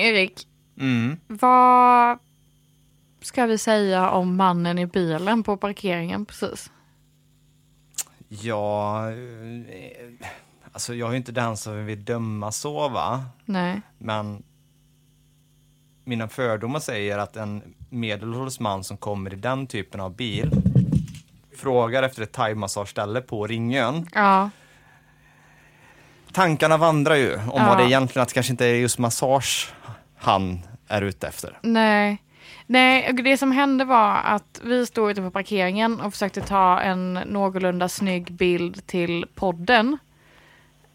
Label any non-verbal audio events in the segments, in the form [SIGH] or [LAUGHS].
Erik, Mm. vad ska vi säga om mannen i bilen på parkeringen precis? Ja, eh, alltså jag är inte den som vill döma så va. Nej. Men mina fördomar säger att en medelålders man som kommer i den typen av bil frågar efter ett thaimassageställe på Ringön. Ja, Tankarna vandrar ju om Ja. vad det egentligen, att det kanske inte är just massage han är ute efter. nej. Nej, det som hände var att vi stod ute på parkeringen och försökte ta en någorlunda snygg bild till podden.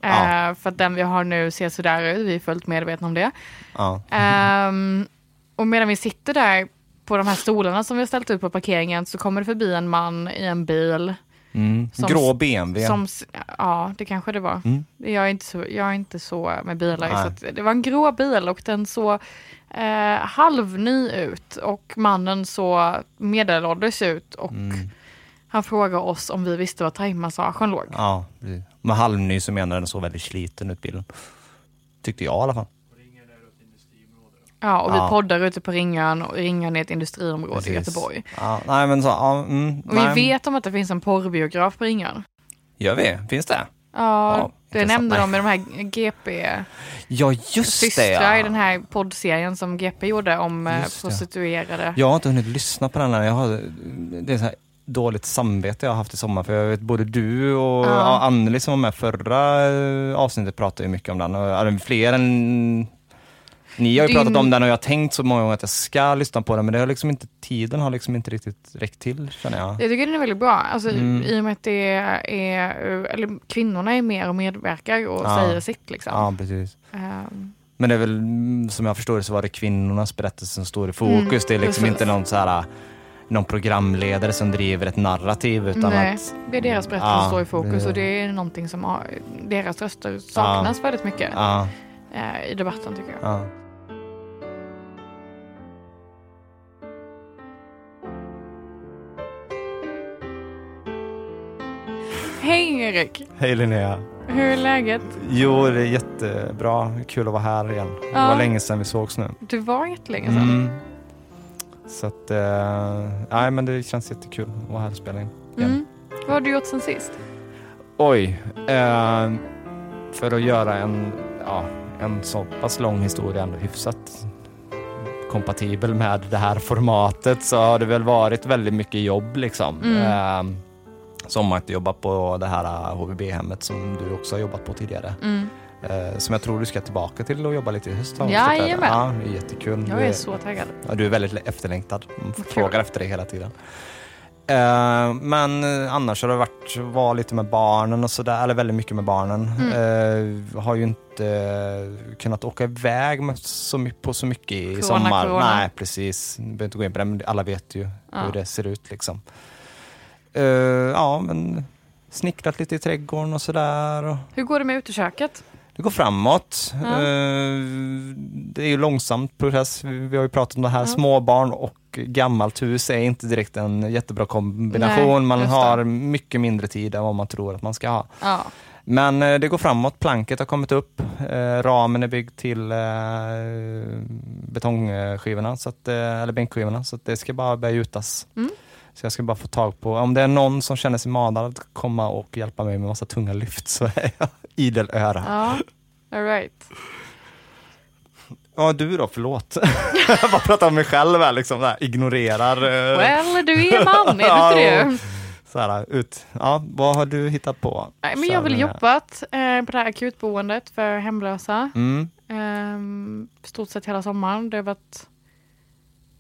Ja. Eh, för att den vi har nu ser sådär ut, vi är fullt medvetna om det. Ja. Ehm, och medan vi sitter där på de här stolarna som vi har ställt ut på parkeringen så kommer det förbi en man i en bil. Mm. Som- Grå BMW. Som, ja, det kanske det var. Mm. Jag, är inte så, jag är inte så med bilar. Nej. Så att det var en grå bil och den såg eh, halvny ut och mannen såg medelålders ut och Mm. han frågade oss om vi visste var thaimassagen låg. Ja. Med halvny så menar den så väldigt sliten ut bilen. Tyckte jag i alla fall. Ja, och vi Ja. poddar ute på Ringön och Ringön är ett industriområde i Precis. Göteborg. Ja, nej men så, ja, mm, Och nej. vi vet om att det finns en porrbiograf på Ringön. Gör vi? Finns det? Ja, Ja, det nämnde de i de här [LAUGHS] GP Ja, just det systrar ja. i den här poddserien som GP gjorde om eh, Just det. prostituerade. Jag har inte hunnit lyssna på den här. Jag har, det är så här dåligt samvete jag har haft i sommar. För jag vet både du och Ja. Anneli som var med förra eh, avsnittet pratade ju mycket om den. Och, fler än ni har ju pratat om den och jag har tänkt så många gånger att jag ska lyssna på den. Men det har liksom inte, tiden har liksom inte riktigt räckt till känner jag. Jag tycker den är väldigt bra. Alltså, Mm. I och med att det är, eller kvinnorna är med och medverkar och Ja. säger sitt. Liksom. Ja, precis. Ehm, Men det är väl, mm, som jag förstår det, så var det kvinnornas berättelse som står i fokus. Mm, det är liksom precis. inte någon så här någon programledare som driver ett narrativ utan nej, att det är deras berättelse Ja, som står i fokus det- och det är någonting som har, deras röster saknas väldigt mycket ja, eh, i debatten tycker jag. Hej Erik! Hej Linnea. Hur är läget? Jo, det är jättebra. Kul att vara här igen. Det Ja. var länge sedan vi sågs nu. Det var jättelänge sedan. Mm. Så att, eh, nej men det känns jättekul att vara här och spela in igen. Mm. Vad har du gjort sen sist? Oj, eh, för att göra en, ja, en så pass lång historia ändå hyfsat kompatibel med det här formatet så har det väl varit väldigt mycket jobb liksom. Mm. Eh, som att jobba på det här HVB-hemmet som du också har jobbat på tidigare. Mm. Eh, som jag tror du ska tillbaka till och jobba lite i höst. Jajamän. Ja, det är jättekul. Jag Du är så taggad. Ja, du är väldigt efterlängtad. Frågar efter dig hela tiden. Eh, men eh, annars har det varit vara lite med barnen och sådär, eller väldigt mycket med barnen. Mm. Eh, har ju inte kunnat åka iväg med så mycket, på så mycket i Corona, sommar. corona. Nej, precis. Vi behöver inte gå in på det, men alla vet ju Ja. hur det ser ut liksom. Eh, ja, men snickrat lite i trädgården och sådär. Hur går det med uteköket? det går framåt. Eh, Det är ju långsamt process. Vi har ju pratat om det här. Ja. Småbarn och gammalt hus är inte direkt en jättebra kombination. Nej, man har mycket mindre tid än vad man tror att man ska ha. Ja. Men eh, det går framåt. Planket har kommit upp. Ramen är byggd till betongskivorna, så att, eller bänkskivorna. Så att det ska bara börja gjutas. Mm. Så jag ska bara få tag på, om det är någon som känner sig manad att komma och hjälpa mig med massa tunga lyft så är jag [LAUGHS] idel öra. Ja, all right. Ja, du då, förlåt. [LAUGHS] jag bara pratar om mig själv här, liksom, här, ignorerar. eh, Well, du är man, är du [LAUGHS] inte det? Så här, ut. Ja, vad har du hittat på? Nej, men jag har väl jobbat eh, på det här akutboendet för hemlösa. Mm, Um, stort sett hela sommaren. Det har varit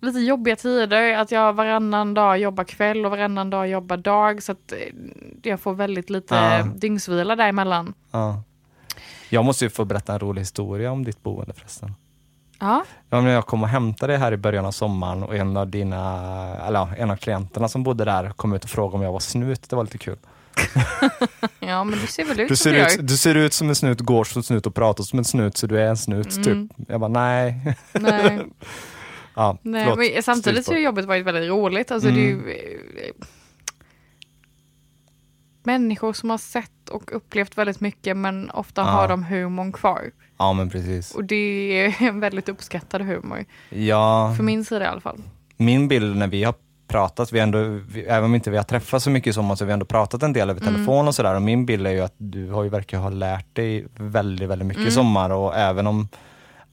lite jobbiga tider. Att jag varannan dag jobbar kväll och varannan dag jobbar dag. Så att eh, jag får väldigt lite Ja. dygnsvila däremellan. ja. Jag måste ju få berätta en rolig historia om ditt boende förresten. Ja, Ja, jag kom och hämtade dig här i början av sommaren och en av dina, eller en av klienterna som bodde där kom ut och frågade om jag var snut. Det var lite kul. [LAUGHS] ja men du ser väl ut Du som ser, jag ut, du ser ut som en snut, går som en snut och pratar som en snut så du är en snut Mm. typ. Jag bara nej. Nej, [LAUGHS] ja, nej förlåt. men samtidigt så har jobbet varit väldigt roligt. Alltså, det är ju, Mm. eh, människor som har sett och upplevt väldigt mycket men ofta Ja. har de humorn kvar. Ja men precis. Och det är [LAUGHS] en väldigt uppskattad humor. Ja, För min sida i alla fall. min bild när vi har pratat, vi ändå, vi, även om inte vi har träffats så mycket i sommar så har vi ändå pratat en del över Mm. telefon och sådär och min bild är ju att du har ju verkar ha lärt dig väldigt, väldigt mycket Mm. i sommar och även om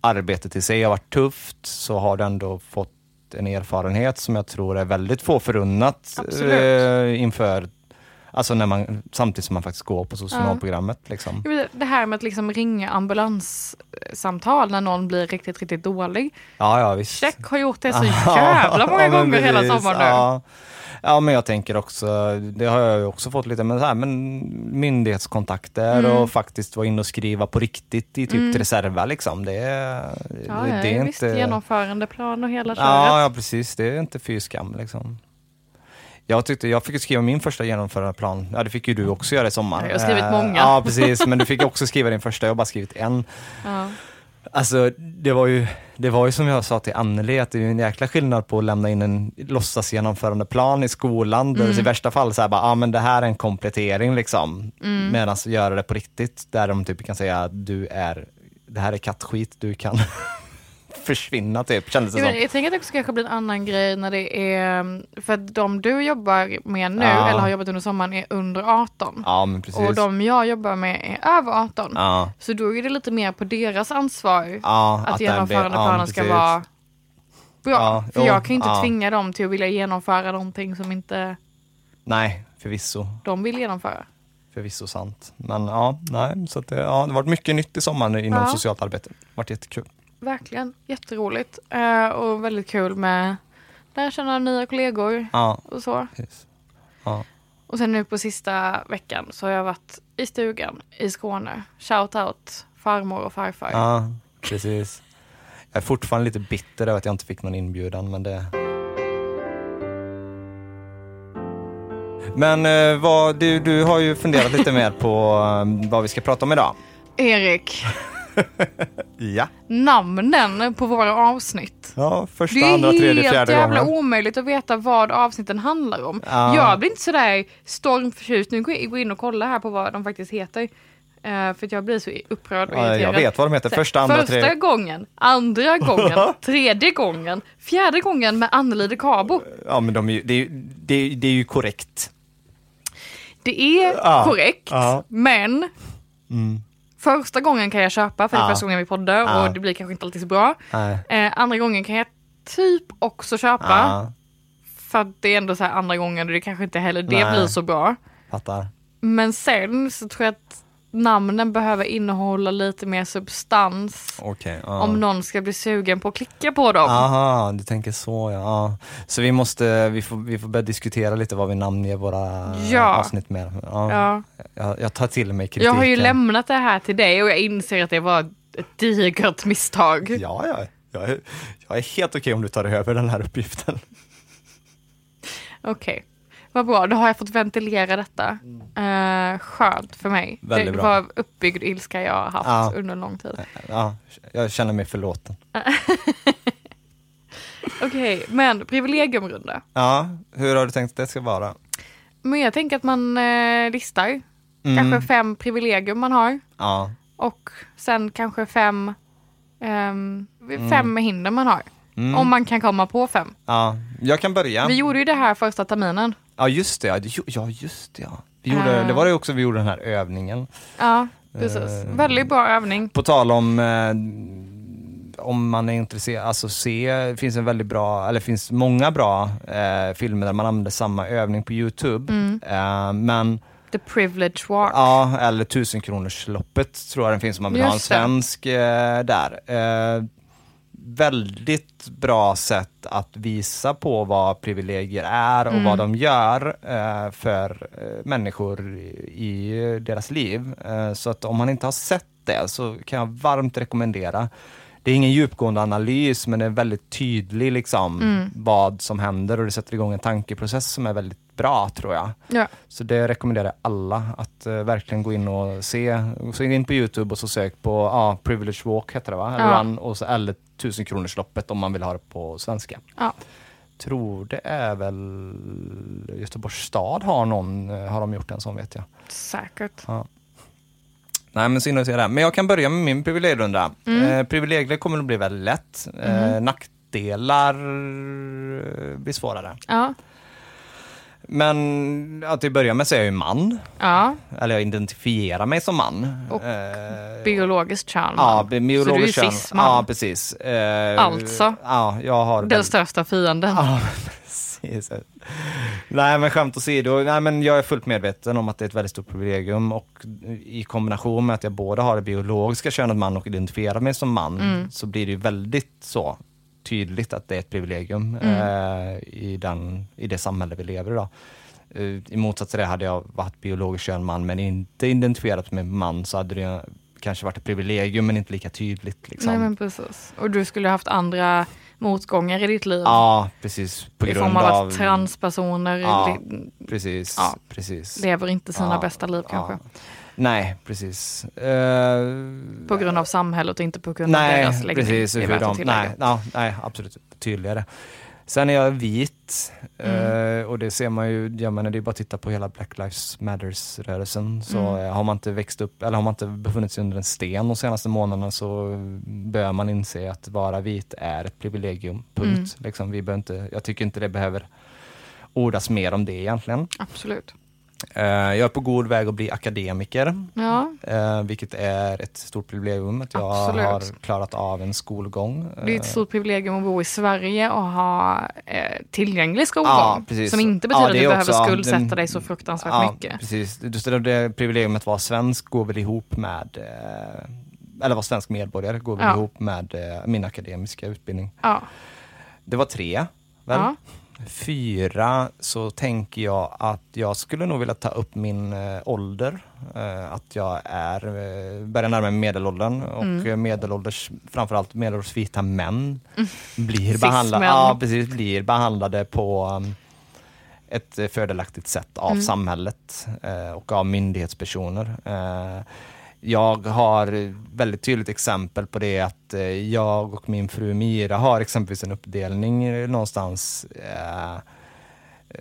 arbetet i sig har varit tufft så har du ändå fått en erfarenhet som jag tror är väldigt få förunnat eh, inför, alltså när man, samtidigt som man faktiskt går på socionomprogrammet liksom. Jag vet, Det här med att liksom ringa ambulanssamtal när någon blir riktigt, riktigt dålig. Ja, ja visst. Check har gjort det så [LAUGHS] jävla många Ja, gånger hela sommaren nu. Ja. men jag tänker också, det har jag ju också fått lite, men, så här, men myndighetskontakter Mm. och faktiskt vara inne och skriva på riktigt i typ Mm. reserva liksom. Det, Ja, det, ja, det är visst, inte... genomförandeplan och hela köret. Ja, ja, precis. Det är inte fy skam liksom. Jag, tyckte, jag fick skriva min första genomförandeplan. Ja, det fick ju du också göra i sommar. Ja, jag har skrivit Eh, många. Ja, precis. Men du fick också skriva din första. Jag har bara skrivit en. Ja. Alltså det var ju, det var ju som jag sa till Anneli att det är en jäkla skillnad på att lämna in en låtsas genomförandeplan i skolan där Mm. det i värsta fall så här bara, ah, men det här är en komplettering liksom. Mm. Medan göra det på riktigt där de typ kan säga att du är, det här är kattskit, du kan försvinna typ, kändes det Jag, som. jag tänker att det också kanske blir en annan grej när det är, för att de du jobbar med nu, Ja. eller har jobbat under sommaren, är under 18. Ja men precis. Och de jag jobbar med är över 18. ja, Så då är det lite mer på deras ansvar ja, att blir- genomförandeplanen ja, ska vara bra. Ja, för jo, jag kan inte ja. tvinga dem till att vilja genomföra någonting som inte Nej, förvisso. de vill genomföra. Förvisso sant. Men ja, nej, så att det, ja, det har varit mycket nytt i sommar inom Ja. socialt arbete. Det har varit jättekul. Verkligen, jätteroligt. Eh, och väldigt kul med lära känna nya kollegor Ja, och så. precis. Ja. Och sen nu på sista veckan så har jag varit i stugan i Skåne. Shout out farmor och farfar. Ja, precis. Jag är fortfarande lite bitter över att jag inte fick någon inbjudan, men det... Men eh, vad, du, du har ju funderat lite mer på eh, vad vi ska prata om idag. Erik, Ja. namnen på våra avsnitt. Ja, första, Det är andra, tredje, helt fjärde jävla gången. omöjligt att veta vad avsnitten handlar om. Ja. Jag blir inte sådär stormförtjust. Nu går jag in och kollar här på vad de faktiskt heter. Eh, för jag blir så upprörd och Ja, jag irriterad. vet vad de heter. Första, andra, första tredje. gången, andra gången, [LAUGHS] tredje gången, fjärde gången med Anneli de Cabo. Ja, men de är ju, det, är, det, är, det är ju korrekt. Det är Ja. korrekt, Ja. men Mm. Första gången kan jag köpa för det är första gången vi poddar och det blir kanske inte alltid så bra. Eh, andra gången kan jag typ också köpa för att det är ändå så här andra gången och det kanske inte heller det Nej. blir så bra. fattar. Men sen så tror jag att namnen behöver innehålla lite mer substans Okej. ja. om någon ska bli sugen på att klicka på dem. Aha, du tänker så ja. ja. Så vi måste, vi får, vi får börja diskutera lite vad vi namnger våra Ja. avsnitt med. Ja, Ja. Jag, jag tar till mig kritiken. Jag har ju lämnat det här till dig och jag inser att det var ett digert misstag. Ja, ja. Jag är, jag är helt okej om du tar över den här uppgiften. Okej, vad bra. Då har jag fått ventilera detta. Eh, skönt för mig. Mm. Väldigt det bra. var uppbyggd ilska jag har haft Ja. under lång tid. Ja, jag känner mig förlåten. [LAUGHS] Okej, men privilegiumrunda. Ja, hur har du tänkt att det ska vara? Men jag tänker att man eh, listar Mm. kanske fem privilegium man har Ja, och sen kanske fem, ehm, fem hinder man har. Mm. Om man kan komma på fem. ja. Jag kan börja. Vi gjorde ju det här första terminen. Ja, just det. Ja, just det. Ja. Vi gjorde, Eh. Det var det också vi gjorde den här övningen. Ja, precis. Eh. Väldigt bra övning. På tal om eh, om man är intresserad, alltså se, det finns en väldigt bra, eller finns många bra eh, filmer där man använder samma övning på Youtube. Mm. Eh, men The privilege walk. Ja, eller tusenkronorsloppet tror jag den finns om man vill ha en Just det. svensk eh, där. Eh, väldigt bra sätt att visa på vad privilegier är och Mm. vad de gör eh, för eh, människor i, i deras liv. Eh, så att om man inte har sett det så kan jag varmt rekommendera. Det är ingen djupgående analys men det är väldigt tydlig liksom Mm. vad som händer och det sätter igång en tankeprocess som är väldigt bra tror jag. Ja. Så det rekommenderar jag alla att eh, verkligen gå in och se. Så in på Youtube och så sök på ja, Privilege Walk heter det va? Ja. Run och så, eller tusenkronorsloppet om man vill ha det på svenska. Ja. tror det är väl Göteborgs stad har någon, eh, har de gjort en sån vet jag. Säkert. Nej men synd att se det. Men jag kan börja med min privilegierunda. Mm. Eh, privilegier kommer att bli väldigt lätt. Eh, nackdelar eh, blir svårare. Ja. Men att till att börja med så är jag ju man. Ja. Eller jag identifierar mig som man. Och Eh, Biologiskt kön. Ja, biologiskt Så du är kön. cis-man. Ja, precis. Eh, Alltså. Ja, jag har... Den väl- största fienden. Ja, [LAUGHS] precis. Nej men skämt åsido, nej men jag är fullt medveten om att det är ett väldigt stort privilegium och i kombination med att jag både har det biologiska könet man och identifierar mig som man Mm. så blir det ju väldigt så tydligt att det är ett privilegium Mm. eh, i, den, i det samhälle vi lever i idag. Eh, I motsats till det hade jag varit biologiskt kön man men inte identifierat mig med man så hade det kanske varit ett privilegium men inte lika tydligt. Liksom. Nej men precis. Och du skulle haft andra motgångar i ditt liv. Ja, precis. På I grund form av av... att transpersoner Ja. Precis, Ja. precis. lever inte sina Ja, bästa liv kanske. Nej, precis. Eh, På grund av samhället och inte på grund av nej, deras läggning. precis. Hur de, nej, ja, nej, absolut tydligare. Sen är jag vit Mm. eh, och det ser man ju, jag menar det är bara att titta på hela Black Lives Matters-rörelsen. Så Mm. eh, har man inte växt upp, eller har man inte befunnit sig under en sten de senaste månaderna så bör man inse att vara vit är ett privilegium, punkt. Mm. Liksom, vi inte, jag tycker inte det behöver ordas mer om det egentligen. Absolut. Eh, jag är på god väg att bli akademiker, Ja, eh, vilket är ett stort privilegium att jag Absolut. har klarat av en skolgång. det är Eh, ett stort privilegium att bo i Sverige och ha eh, tillgänglig skolgång. Ja, som inte Ja, betyder det att du är behöver också- skuldsätta dig så fruktansvärt ja, mycket. Precis, Just det, det privilegium att vara svensk går väl ihop med, eh, eller vara svensk medborgare går väl Ja. ihop med eh, min akademiska utbildning. Ja. Det var tre, väl? Fyra så tänker jag att jag skulle nog vilja ta upp min eh, ålder. Eh, att jag är, eh, börjar närma mig medelåldern och Mm. eh, medelålders, framförallt medelålders vita män blir, Cis-män. behandlade, ja, precis, blir behandlade på um, ett eh, fördelaktigt sätt av Mm. samhället eh, och av myndighetspersoner. Jag har väldigt tydligt exempel på det att eh, jag och min fru Mira har exempelvis en uppdelning någonstans eh, eh,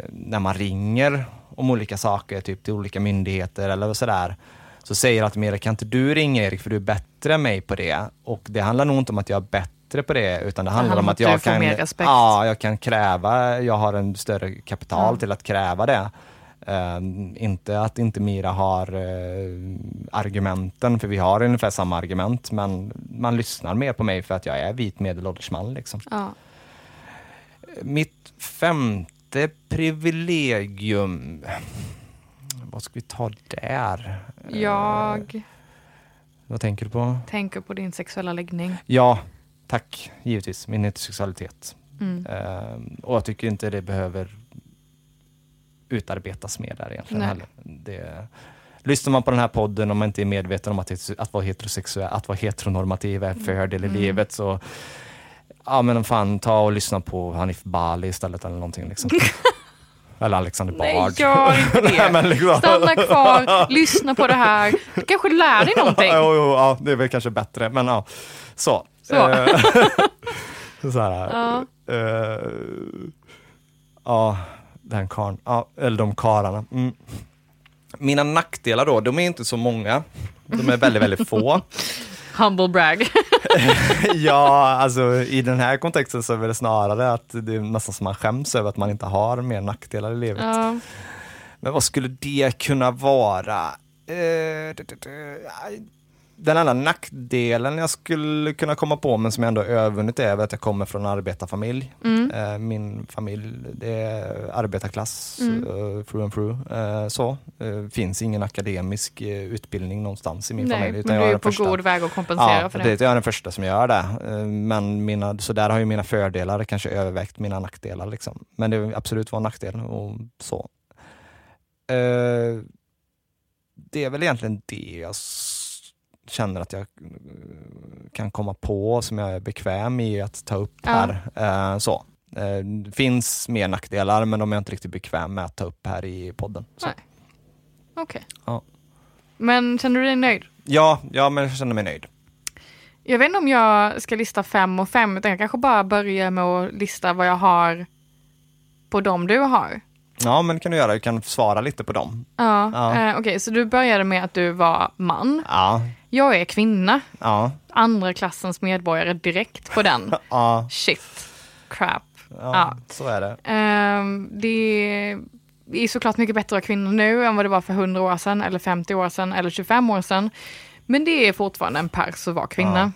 när man ringer om olika saker, typ till olika myndigheter eller sådär. Så säger att Mira, kan inte du ringa Erik för du är bättre än mig på det? Och det handlar nog inte om att jag är bättre på det utan det handlar om att, jag kan, ja, jag kan kräva, jag har en större kapital Ja. till att kräva det. Ehm, inte att inte Mira har eh, argumenten, för vi har ungefär samma argument, men man lyssnar mer på mig för att jag är vit medelålders man. Liksom. Ja. Mitt femte privilegium, vad ska vi ta där? Eh, Jag vad tänker du på? tänker på din sexuella läggning. Ja, tack, givetvis, min heterosexualitet. Mm. Ehm, och jag tycker inte det behöver utarbetas mer där egentligen Nej. heller. Det, lyssnar man på den här podden och man inte är medveten om att, att vara heterosexuell, att vara heteronormativ är en fördel i Mm. livet så ja men fan ta och lyssna på Hanif Bali istället eller någonting liksom. [LAUGHS] eller Alexander Nej, Bard. gör inte [LAUGHS] det. Nej, liksom. Stanna kvar, [LAUGHS] lyssna på det här. Du kanske lär dig någonting. jo, jo, ja, det är väl kanske bättre, men ja. Så. Så. Eh, så här. Ja. eh, ja, den karln. Ja, eller de karlarna. Mm. Mina nackdelar då, de är inte så många. De är väldigt, väldigt få. [LAUGHS] Humble brag. [LAUGHS] ja, [LAUGHS] alltså i den här kontexten så är det snarare att det är nästan som man skäms över att man inte har mer nackdelar i livet. Ja. Men vad skulle det kunna vara? Eh. Den enda nackdelen jag skulle kunna komma på, men som jag ändå övervunnit, är att jag kommer från en arbetarfamilj. Mm. Eh, Min familj, det är arbetarklass, Mm. eh, through and through. Eh, Så. Finns ingen akademisk utbildning någonstans i min Nej, familj. men utan du jag är den på första. god väg att kompensera Ja, för det. det. jag är den första som gör det. Men mina, så där har ju mina fördelar kanske övervägt mina nackdelar. Liksom. Men det är absolut var en nackdel och så. Det är väl egentligen det jag känner att jag eh, kan komma på som jag är bekväm i att ta upp Ja. här. Eh, Så. Eh, Det finns mer nackdelar men de är jag inte riktigt bekväm med att ta upp här i podden. Okej. Ja. Men känner du dig nöjd? Ja, ja, men jag känner mig nöjd. Jag vet inte om jag ska lista fem och fem, utan jag kanske bara börjar med att lista vad jag har på dem du har. Ja, men det kan du göra. Du kan svara lite på dem. Ja, Ja. Eh, okej, så du började med att du var man. Ja, Jag är kvinna, ja, andra klassens medborgare direkt på den. [LAUGHS] ja, Shit, crap. ja, Ja. så är det. Ehm, det är såklart mycket bättre att kvinna nu än vad det var för 100 år sedan, eller 50 år sedan, eller 25 år sedan. Men det är fortfarande en pers att vara kvinna.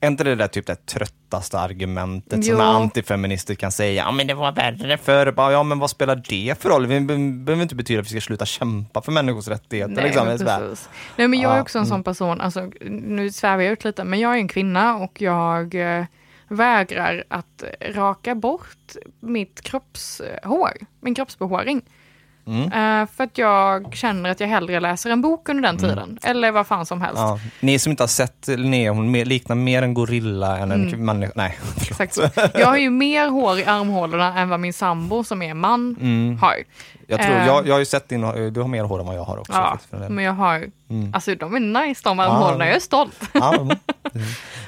Är inte det där typ det tröttaste argumentet Jo. som antifeminister kan säga? Ja, men det var värre förr. Ja, men vad spelar det för roll? Det behöver inte betyda att vi ska sluta kämpa för människors rättigheter. Nej, liksom. men. Nej, men jag är också en mm. sån person, alltså, nu svävar jag ut lite, men jag är en kvinna och jag eh, vägrar att raka bort mitt kroppshår, min kroppsbehåring. Mm. Eh, för att jag känner att jag hellre läser en bok under den tiden, eller vad fan som helst. Ja. Ni som inte har sett Linnea, hon liknar mer en gorilla än en Mm. människa. Nej, [LAUGHS] Exakt. Jag har ju mer hår i armhålorna än vad min sambo som är man Mm. har. Jag, tror, Eh. jag, jag har ju sett din, du har mer hår än vad jag har också. Ja, faktiskt, men jag har, Mm. alltså de är nice de armhålorna, jag är stolt. [LAUGHS] Ja, mm.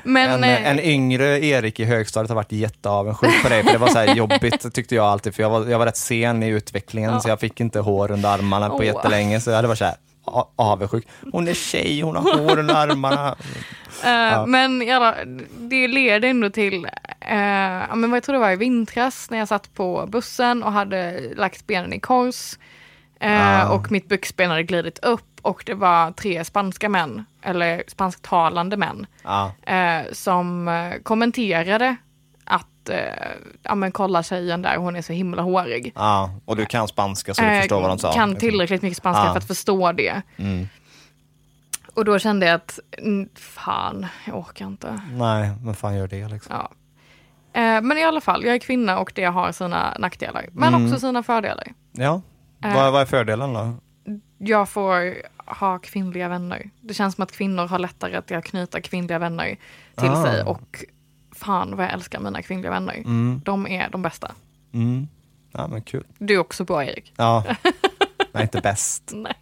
Men en, eh, en yngre Erik i högstadiet har varit jätteavundsjuk på dig, för det var så här jobbigt tyckte jag alltid, för jag var, jag var rätt sen i utvecklingen, Ja. så jag fick inte hår under armarna på Åh. jättelänge, så hade varit så här avundsjuk. Hon är tjej, hon har hår under armarna. [LAUGHS] Eh, Men ja, det leder ändå till, ja, men vad jag tror det var i vintras när jag satt på bussen och hade lagt benen i kors. eh, Ah. Och mitt byxben hade glidit upp och det var tre spanska män, eller spansktalande män, Ja, eh, som kommenterade att, eh, ja men kolla tjejen där, hon är så himla hårig. ja, och du kan spanska så du Eh, förstår vad de sa. Kan tillräckligt mycket spanska Ah. för att förstå det. Mm. Och då kände jag att, mm, fan, jag orkar inte. Nej, men fan gör det liksom. Ja. Eh, men i alla fall, jag är kvinna och det har sina nackdelar. Men Mm. också sina fördelar. Ja, Eh. vad, vad är fördelen då? Jag får ha kvinnliga vänner. Det känns som att kvinnor har lättare att knyta kvinnliga vänner till Ah. sig. Och fan vad jag älskar mina kvinnliga vänner. Mm. De är de bästa. Mm. Ja, men kul. Du är också bra Erik. Ja, [LAUGHS] nej inte bäst. Nej.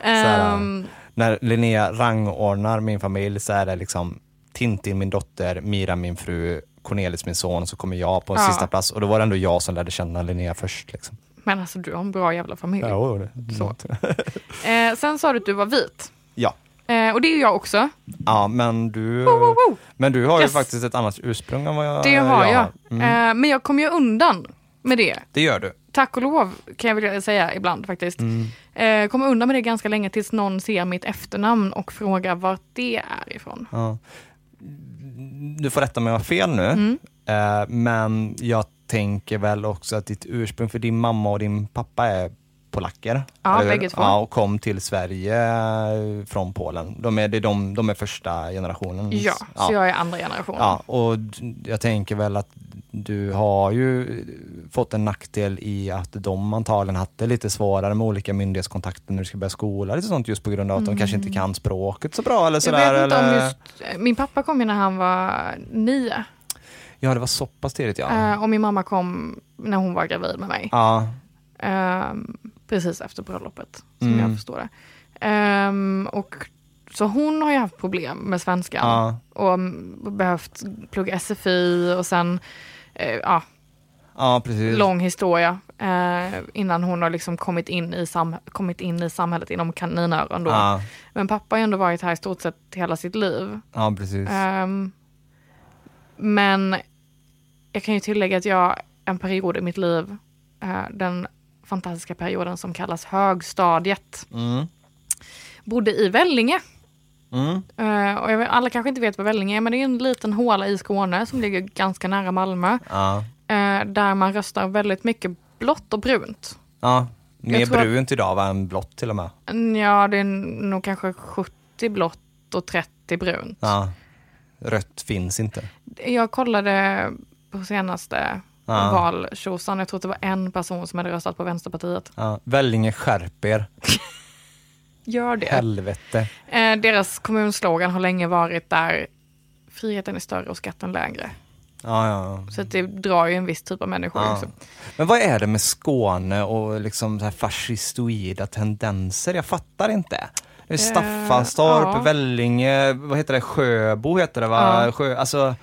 här, Ehm, när Linnea rangordnar min familj så är det liksom Tintin min dotter, Mira min fru, Cornelis min son, så kommer jag på Ja. sista plats. Och då var det ändå jag som lärde känna Linnea först. Liksom. men alltså du har en bra jävla familj. Ja, det. Så. [LAUGHS] Eh, sen sa du att du var vit. Ja. Eh, och det är jag också. ja, men du, Woo, woo, woo. men du har Yes. ju faktiskt ett annat ursprung än vad jag Det har jag. Mm. Eh, men jag kommer ju undan med det. Det gör du. Tack och lov kan jag vilja säga ibland faktiskt. Mm. Eh, kommer undan med det ganska länge tills någon ser mitt efternamn och frågar vart det är ifrån. Ja. Du får rätta mig om jag har fel nu, Mm. eh, men jag tänker väl också att ditt ursprung, för din mamma och din pappa är polacker. Ja, bägge två. Ja, och kom till Sverige eh, från Polen. De är, det är de, de är första generationen. Ja, så jag är andra generationen. Ja, och jag tänker väl att du har ju fått en nackdel i att de antagligen haft det lite svårare med olika myndighetskontakter när du ska börja skola, lite sånt just på grund av att de kanske inte kan språket så bra eller Mm. jag sådär. vet inte eller... om just, min pappa kom ju när han var nio Ja, det var så pass tidigt ja. eh, och min mamma kom när hon var gravid med mig. Ja, Ehm, precis efter bröllopet, som Mm. jag förstår det. Ehm, och, så hon har ju haft problem med svenskan ja, och behövt plugga SFI och sen, eh, ja, ja lång historia eh, innan hon har liksom kommit in i, sam- kommit in i samhället inom kaninöron då. Ja, Men pappa har ju ändå varit här i stort sett hela sitt liv. ja, precis. Ehm, men jag kan ju tillägga att jag en period i mitt liv, eh, den fantastiska perioden som kallas högstadiet, Mm. bodde i Vellinge. Mm. Eh, och vet, alla kanske inte vet vad Vellinge är, men det är en liten håla i Skåne som ligger ganska nära Malmö. Ja. eh, där man röstar väldigt mycket blått och brunt. ja, mer tror att- brunt idag va, än blått till och med. Ja, det är nog kanske 70 blått och 30 brunt. Ja. Rött finns inte. Jag kollade på senaste Ja. valtjosan, jag tror att det var en person som hade röstat på Vänsterpartiet. Ja. Vellinge skärper. [LAUGHS] Gör det. Helvete. Eh, deras kommunslogan har länge varit där friheten är större och skatten lägre. Ja, ja. Så att det drar ju en viss typ av människor Ja. också. Men vad är det med Skåne och liksom så här fascistoida tendenser? Jag fattar inte. Är Staffanstorp, ja. Vellinge, vad heter det, Sjöbo heter det va? Ja. Sjö, alltså,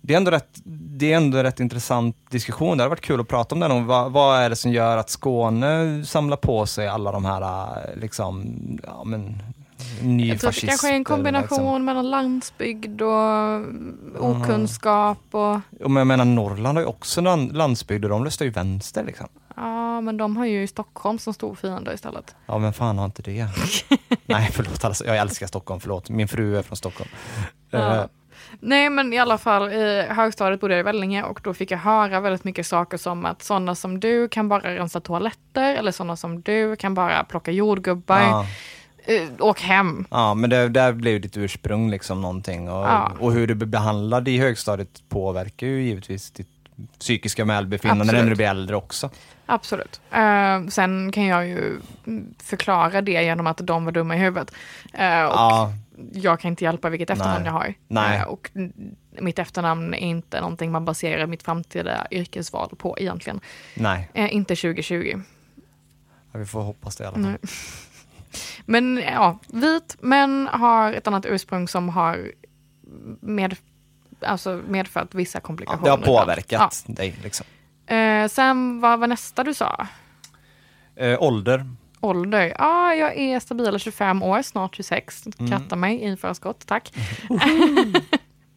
det är ändå rätt, det är ändå rätt intressant diskussion. Det hade varit kul att prata om den. Om vad, vad är det som gör att Skåne samlar på sig alla de här eh, liksom, ja, men, jag tror det kanske är en kombination liksom. mellan landsbygd och okunskap. Och... men jag menar Norrland har ju också landsbygd och de röstar ju vänster liksom. Ja, men de har ju Stockholm som stor fiende istället. Ja, men fan har inte det? [LAUGHS] Nej, förlåt. Alltså, jag älskar Stockholm, förlåt. Min fru är från Stockholm. Ja. Nej, men i alla fall i högstadiet bodde jag i Vellinge och då fick jag höra väldigt mycket saker som att sådana som du kan bara rensa toaletter eller sådana som du kan bara plocka jordgubbar. Ja. Uh, åk hem. Ja, men det, där blev ditt ursprung liksom någonting. Och, ja. och hur du blir behandlad i högstadiet påverkar ju givetvis ditt psykiska välbefinnande när du blir äldre också. Absolut. Uh, sen kan jag ju förklara det genom att de var dumma i huvudet. Uh, och ja. Jag kan inte hjälpa vilket efternamn Nej. jag har. Nej. Uh, och mitt efternamn är inte någonting man baserar mitt framtida yrkesval på egentligen. Nej. inte 2020. Ja, vi får hoppas det i alla fall. [LAUGHS] Men ja, vit men har ett annat ursprung som har med, alltså medfört vissa komplikationer. Ja, det har påverkat ja. dig liksom. Eh, sen vad var nästa du sa? Eh, ålder. Ålder? Ja, jag är stabila 25 år, snart 26. Kratta mm. mig i förskott, tack. [LAUGHS]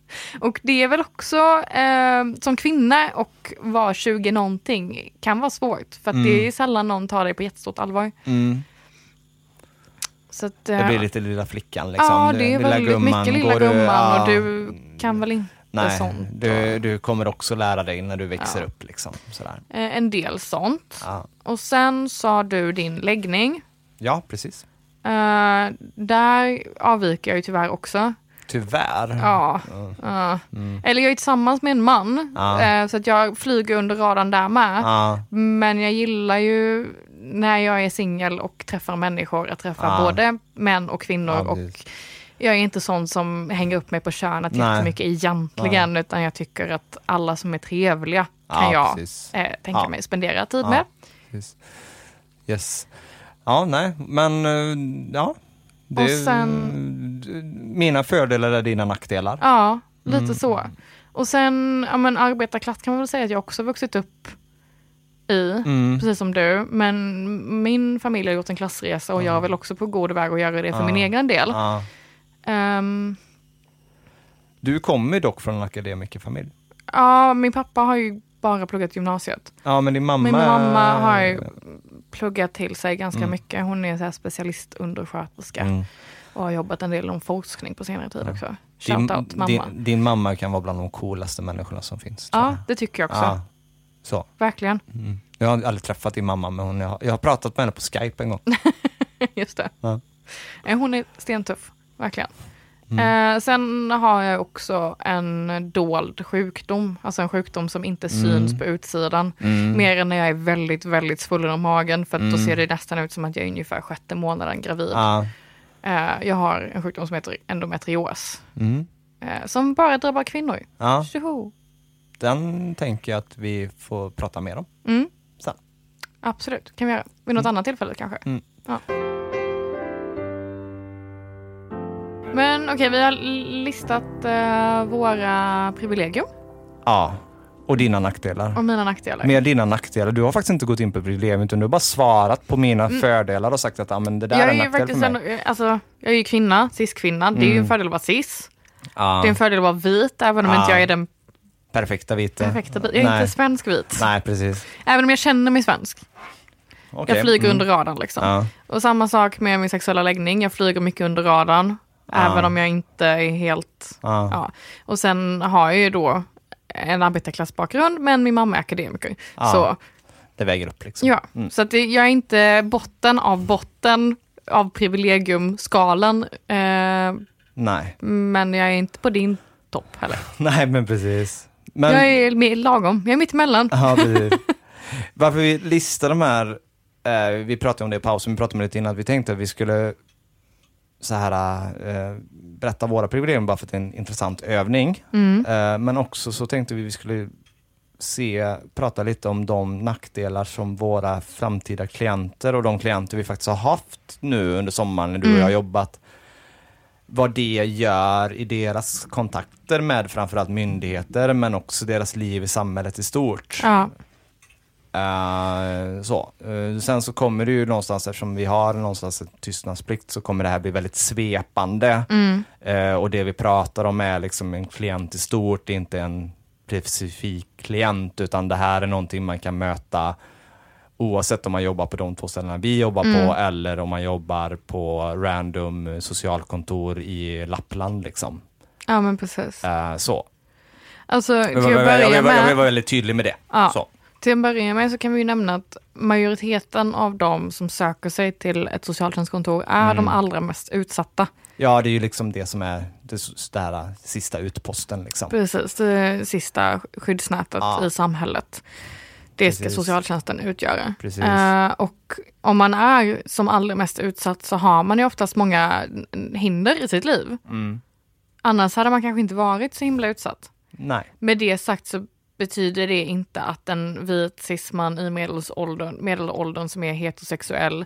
[LAUGHS] och det är väl också eh, som kvinna och vara 20 någonting kan vara svårt. För mm. det är sällan någon tar dig på jättestort allvar. Mm. Så att, det blir lite lilla flickan liksom. Ja, det är väldigt gumman. mycket lilla gumman ja, och du kan väl inte Nej, sånt. Du, du kommer också lära dig när du växer ja. upp. Liksom, sådär. Eh, en del sånt. Ja. Och sen sa du din läggning. Ja, precis. Uh, där avviker jag ju tyvärr också. Tyvärr? Ja. Uh. Mm. Eller jag är tillsammans med en man, uh. så att jag flyger under radarn där med. Men jag gillar ju när jag är singel och träffar människor att träffa både män och kvinnor. och jag är inte sån som hänger upp mig på könet Nej. jättemycket egentligen, Nej. utan jag tycker att alla som är trevliga kan ja, jag eh, tänka ja. mig spendera tid ja, med. Precis. Yes. Ja, nej, men eh, ja. Det och sen, mina fördelar är dina nackdelar. Ja, lite mm. så. Och sen, ja men arbetarklass kan man väl säga att jag också vuxit upp i, mm. precis som du. Men min familj har gjort en klassresa och mm. jag är väl också på god väg att göra det för min egen del. Um, du kommer dock från en akademikerfamilj. Ja, min pappa har ju bara pluggat gymnasiet. Ja, men din mamma... Min mamma har ju pluggat till sig ganska mm. mycket. Hon är så här specialistundersköterska mm. och har jobbat en del om forskning på senare tid också. Shoutout mamma. Din, din, mamma kan vara bland de coolaste människorna som finns. Ja, det tycker jag också. Ja, så. Verkligen. Mm. Jag har aldrig träffat din mamma, men hon, jag, har, jag har pratat med henne på Skype en gång. [LAUGHS] Just det. Ja. Hon är stentuff verkligen. Mm. Eh, sen har jag också en dold sjukdom, alltså en sjukdom som inte mm. syns mm. på utsidan. Mm. Mer än när jag är väldigt, väldigt svullen om magen, för då mm. ser det nästan ut som att jag är ungefär sjätte månaden gravid. Ah. Eh, jag har en sjukdom som heter endometrios, mm. eh, som bara drabbar kvinnor. Ah. Den tänker jag att vi får prata mer om sen. Absolut, kan vi göra. Vid något annat tillfälle kanske. Ja. Men okej, okay, vi har listat uh, våra privilegier. Ja, och dina nackdelar. Och mina nackdelar. Med dina nackdelar. Du har faktiskt inte gått in på privilegier, utan du har bara svarat på mina mm. fördelar och sagt att ah, men det där jag är en nackdel för mig. En, alltså, jag är ju kvinna, cis-kvinna. Mm. Det är ju en mm. fördel att vara cis. Ja. Det är en fördel att vara vit, även om ja. inte jag är den perfekta vita. Perfekta Jag är Nej. inte svensk vit. Nej, precis. Även om jag känner mig svensk. Okay. Jag flyger mm. under radarn liksom. Ja. Och samma sak med min sexuella läggning. Jag flyger mycket under radarn. Även om jag inte är helt... Ja. Och sen har jag ju då en arbetarklassbakgrund, men min mamma är akademiker. Så, det väger upp liksom. Ja, mm. så att det, jag är inte botten av botten av privilegiumskalan. Eh, Nej. Men jag är inte på din topp heller. [LAUGHS] Nej, men precis. Men... Jag är med, lagom, jag är mitt emellan. Ja. [LAUGHS] Varför vi listar de här, eh, vi pratade om det i pausen, vi pratade om det lite innan, vi tänkte att vi skulle så här, eh, berätta våra privilegier bara för att det är en intressant övning. Mm. Eh, men också så tänkte vi vi skulle se, prata lite om de nackdelar som våra framtida klienter och de klienter vi faktiskt har haft nu under sommaren när du mm. och jag har jobbat vad det gör i deras kontakter med framförallt myndigheter men också deras liv i samhället i stort. Ja. Uh, så. Uh, sen så kommer det ju någonstans, eftersom vi har någonstans en tystnadsplikt, så kommer det här bli väldigt svepande. Mm. Uh, och det vi pratar om är liksom en klient i stort, inte en specifik klient, utan det här är någonting man kan möta oavsett om man jobbar på de två ställena vi jobbar Mm. på eller om man jobbar på random socialkontor i Lappland. Liksom. ja, men precis. Så. Alltså, Jag jag, vill, jag vill vara väldigt tydlig med det. Ja. Så. Till att börja med så kan vi ju nämna att majoriteten av de som söker sig till ett socialtjänstkontor är Mm. de allra mest utsatta. Ja, det är ju liksom det som är det, det här sista utposten. Liksom. Precis, det sista skyddsnätet Ja. i samhället. Det ska Precis. socialtjänsten utgöra. Precis. Eh, och om man är som allra mest utsatt så har man ju oftast många hinder i sitt liv. Mm. Annars hade man kanske inte varit så himla utsatt. Nej. Med det sagt så betyder det inte att en vit cisman i medelåldern, medelåldern som är heterosexuell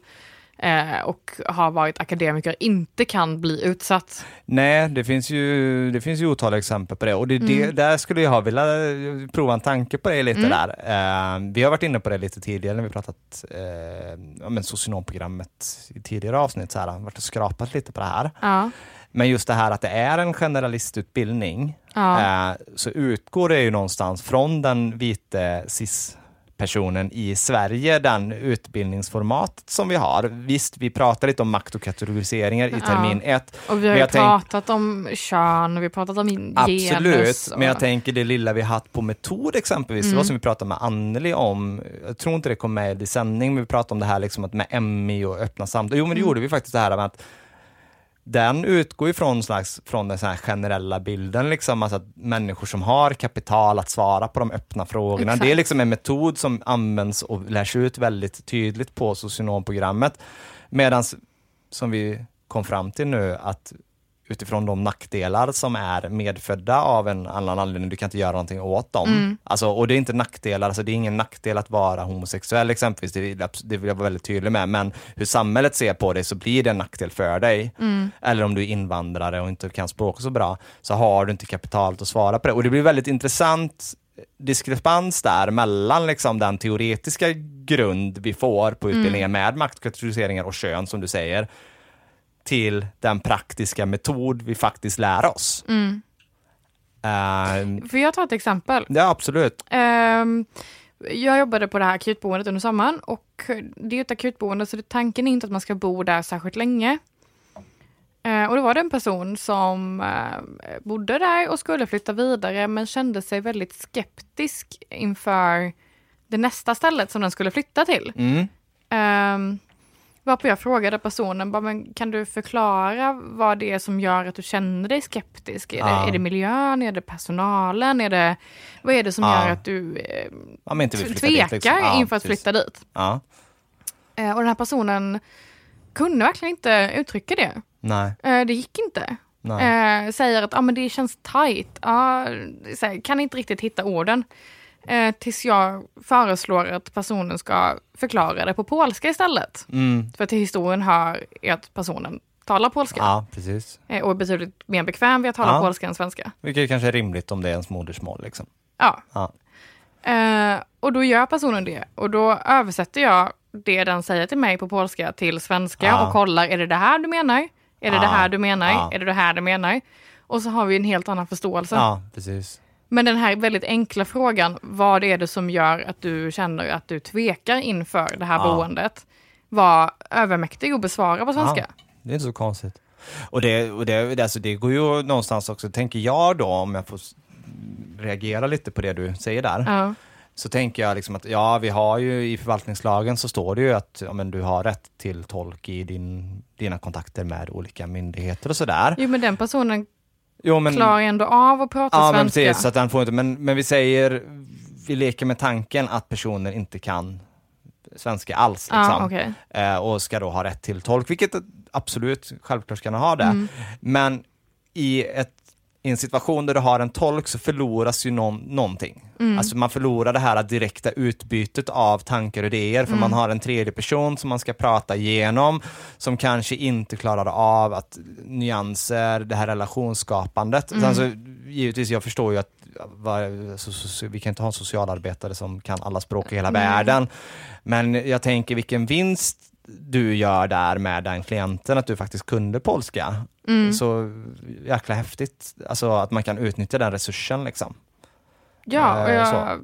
eh, och har varit akademiker inte kan bli utsatt. Nej, det finns ju, det finns ju otaliga exempel på det och det, det, Mm. där skulle jag ha velat prova en tanke på det lite Mm. där. Eh, vi har varit inne på det lite tidigare när vi pratat eh, om socionomprogrammet i tidigare avsnitt, så här, varit och skrapat lite på det här. Ja, Men just det här att det är en generalistutbildning, ja, eh, så utgår det ju någonstans från den vite cis-personen i Sverige, den utbildningsformatet som vi har. Visst, vi pratar lite om makt och kategoriseringar i Ja. termin ett, och vi har ju pratat om kön och vi har pratat om in- Absolut, genus. Och, men jag tänker det lilla vi haft på metod exempelvis, det var Mm. som vi pratade med Anneli om, jag tror inte det kom med i sändning, men vi pratade om det här liksom att med MI och öppna samtal. Jo men det Mm. gjorde vi faktiskt det här med att den utgår ju från, slags, från den här generella bilden, liksom, alltså att människor som har kapital att svara på de öppna frågorna. Exakt. Det är liksom en metod som används och lärs ut väldigt tydligt på socionomprogrammet. Medan, som vi kom fram till nu, att utifrån de nackdelar som är medfödda av en annan anledning, du kan inte göra någonting åt dem. Mm. Alltså, och det är inte nackdelar, alltså det är ingen nackdel att vara homosexuell exempelvis, det det vill jag vara väldigt tydlig med, men hur samhället ser på det så blir det en nackdel för dig. Mm. Eller om du är invandrare och inte kan språk så bra, så har du inte kapitalet att svara på det. Och det blir väldigt intressant diskrepans där mellan liksom den teoretiska grund vi får på utbildningen med makt, kategoriseringar och kön som du säger, till den praktiska metod vi faktiskt lär oss. Mm. Eh, Får jag ta ett exempel? ja, absolut. Ehm, jag jobbade på det här akutboendet under sommaren och det är ett akutboende så tanken är inte att man ska bo där särskilt länge. Eh, och då var det en person som eh, bodde där och skulle flytta vidare men kände sig väldigt skeptisk inför det nästa stället som den skulle flytta till. Mm. Varpå jag frågade personen, bara, men kan du förklara vad det är som gör att du känner dig skeptisk? Är, Ja. det, är det miljön, är det personalen, är det, vad är det som Ja. gör att du eh, Ja, inte vill t- flytta dit, tvekar liksom. Ja, inför att precis. flytta dit? Ja, Eh, och den här personen kunde verkligen inte uttrycka det. nej, Eh, det gick inte. säger att ah, men det känns tajt. Ah, här, kan inte riktigt hitta orden. Eh, tills jag föreslår att personen ska förklara det på polska istället. Mm. För till historien hör att personen talar polska Ja, precis. eh, och är betydligt mer bekväm vid att tala Ja. polska än svenska. Vilket kanske är rimligt om det är ens modersmål. Liksom. Ja. Ja. Eh, och då gör personen det och då översätter jag det den säger till mig på polska till svenska Ja. och kollar, är det det här du menar? Är det det här du menar? Är det det här du menar? Och så har vi en helt annan förståelse. ja, precis. Men den här väldigt enkla frågan, vad är det som gör att du känner att du tvekar inför det här Ja. boendet, var övermäktig att besvara på svenska. Ja, det är inte så konstigt. Och det, och det, alltså det går ju någonstans också, tänker jag då, om jag får reagera lite på det du säger där, Ja. så tänker jag liksom att ja, vi har ju i förvaltningslagen så står det ju att ja, men du har rätt till tolk i din, dina kontakter med olika myndigheter och sådär. Jo men den personen Jo, men, klarar ändå av att prata ja, svenska. precis, så att den får inte, men, men vi säger, vi leker med tanken att personer inte kan svenska alls. Liksom. ja, okej. eh, och ska då ha rätt till tolk, vilket absolut, självklart ska man ha det. Mm. Men i ett i en situation där du har en tolk så förloras ju någon, någonting. Mm. Alltså man förlorar det här direkta utbytet av tankar och idéer för mm. man har en tredje person som man ska prata igenom som kanske inte klarar av att nyanser, det här relationsskapandet. Mm. Alltså, givetvis, jag förstår ju att vi kan inte ha en socialarbetare som kan alla språk i hela världen. Men jag tänker vilken vinst du gör där med den klienten, att du faktiskt kunde polska. Mm. Så jäkla häftigt, alltså att man kan utnyttja den resursen liksom. Ja, och eh, jag så.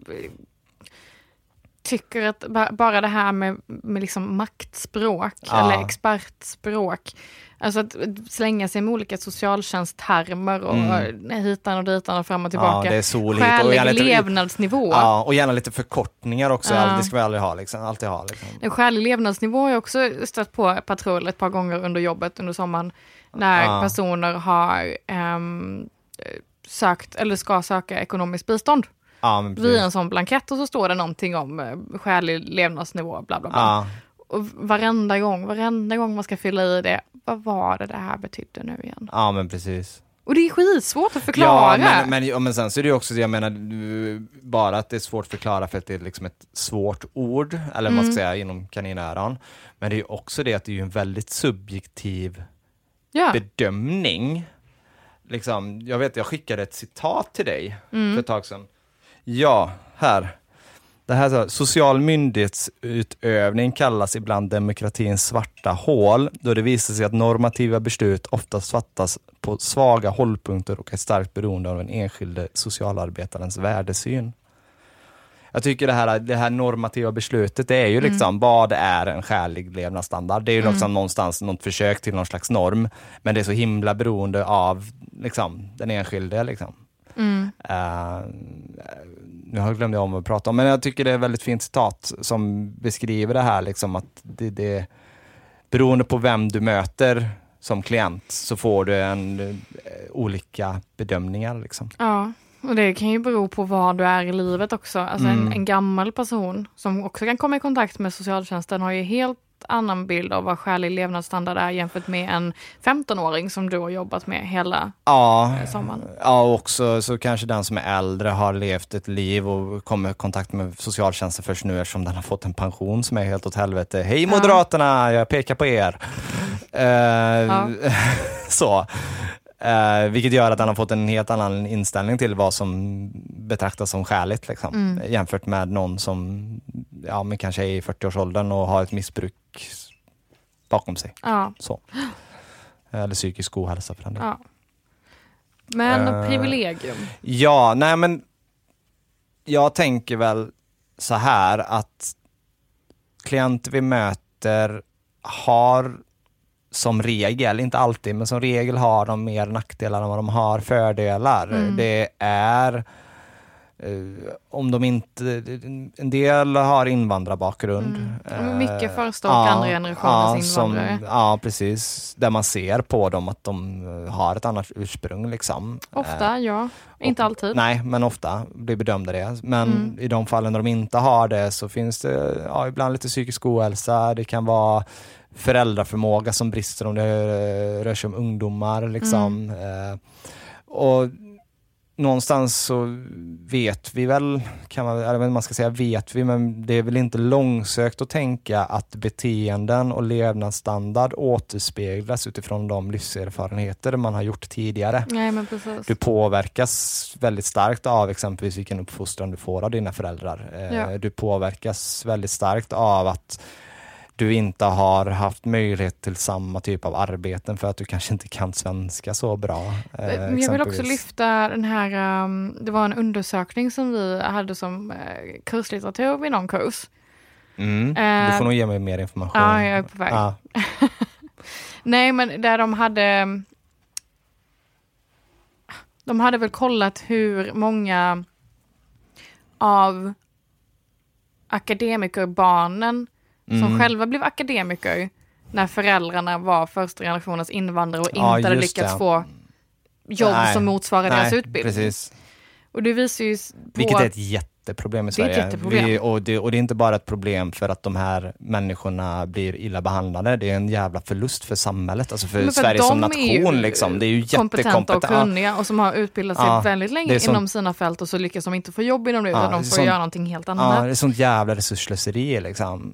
tycker att bara det här med, med liksom maktspråk ja. eller expertspråk, Alltså att slänga sig med olika socialtjänsttermer och mm. hitan och ditan och fram och tillbaka. Ja, det är soligt. Skälig lite, levnadsnivå. Ja, och gärna lite förkortningar också. Ja. Det ska vi aldrig ha. Liksom. Alltid ha liksom. En skälig levnadsnivå har jag också stött på patrull ett par gånger under jobbet under sommaren. När ja. personer har um, sökt eller ska söka ekonomiskt bistånd. Ja, Via en sån blankett och så står det någonting om uh, skälig levnadsnivå, bla bla bla. Ja. Och varenda gång, varenda gång man ska fylla i det, vad var det det här betydde nu igen? Ja men precis. Och det är skitsvårt att förklara. Ja, men, men, men sen så är det också, jag menar, bara att det är svårt att förklara för att det är liksom ett svårt ord, eller mm. man ska säga inom kaninöron. Men det är också det att det är en väldigt subjektiv ja. bedömning. Liksom, jag vet, jag skickade ett citat till dig mm. för ett tag sedan. Ja, här. Det här så, social myndighetsutövning kallas ibland demokratins svarta hål, då det visar sig att normativa beslut oftast fattas på svaga hållpunkter och är starkt beroende av den enskilde socialarbetarens värdesyn. Jag tycker det här, det här normativa beslutet, det är ju liksom, mm. vad är en skälig levnadsstandard? Det är ju mm. liksom någonstans något försök till någon slags norm, men det är så himla beroende av liksom, den enskilde. Liksom. Mm. Uh, nu glömde jag om att prata om, men jag tycker det är ett väldigt fint citat som beskriver det här, liksom att det, det beroende på vem du möter som klient så får du en, uh, olika bedömningar. Liksom. Ja, och det kan ju bero på var du är i livet också. Alltså mm. en, en, gammal person som också kan komma i kontakt med socialtjänsten har ju helt annan bild av vad skälig levnadsstandard är jämfört med en 15-åring som du har jobbat med hela ja, eh, sommaren. Ja, och också så kanske den som är äldre har levt ett liv och kommer i kontakt med socialtjänsten först nu eftersom den har fått en pension som är helt åt helvete. Hej Moderaterna, jag pekar på er. uh, ja. [LAUGHS] så. Uh, vilket gör att han har fått en helt annan inställning till vad som betraktas som skäligt liksom. Mm. jämfört med någon som ja, men kanske är i 40-årsåldern och har ett missbruk bakom sig. Ja. Så. Eller psykisk ohälsa för den delen. Ja. Men uh, privilegium? Ja, nej men jag tänker väl så här att klienter vi möter har som regel, inte alltid, men som regel har de mer nackdelar än vad de har fördelar. Mm. Det är Uh, om de inte, en del har invandrarbakgrund. Mm. Mycket första och uh, andra generationens ja, invandrare. Som, ja, precis. Där man ser på dem att de eh, har ett annat ursprung. Liksom. Ofta, ja. Inte alltid. Nej, men ofta blir bedömda det. Men mm. i de fallen där de inte har det så finns det ja, ibland lite psykisk ohälsa. Det kan vara föräldraförmåga som brister om det rör sig om ungdomar. Liksom. Mm. och någonstans så vet vi väl, kan man, eller man ska säga vet vi, men det är väl inte långsökt att tänka att beteenden och levnadsstandard återspeglas utifrån de livserfarenheter man har gjort tidigare. Nej, men precis. Du påverkas väldigt starkt av exempelvis vilken uppfostran du får av dina föräldrar. Eh, ja. Du påverkas väldigt starkt av att du inte har haft möjlighet till samma typ av arbeten för att du kanske inte kan svenska så bra. Eh, jag vill också lyfta den här, um, det var en undersökning som vi hade som uh, kurslitteratur vid någon kurs. Mm. Uh, du får nog ge mig mer information. Ja, jag är på väg. Ah. [LAUGHS] Nej, men där de hade de hade väl kollat hur många av akademikerbarnen mm. som själva blev akademiker när föräldrarna var första generationens invandrare och inte ja, hade lyckats det. få jobb nej, som motsvarar nej, deras utbildning. Precis. Och det visar ju på... Vilket är ett jätte jätteproblem i Det är ett Sverige. jätteproblem. Vi, och, det, och det är inte bara ett problem för att de här människorna blir illa behandlade. Det är en jävla förlust för samhället, alltså för, för Sverige som är nation. Liksom. Det är ju kompetenta och kunniga och som har utbildat sig Ja, väldigt länge är sånt- inom sina fält och så lyckas de inte få jobb inom det Ja, utan de är får sånt- göra någonting helt Ja, annat. det är sånt jävla resursslöseri liksom.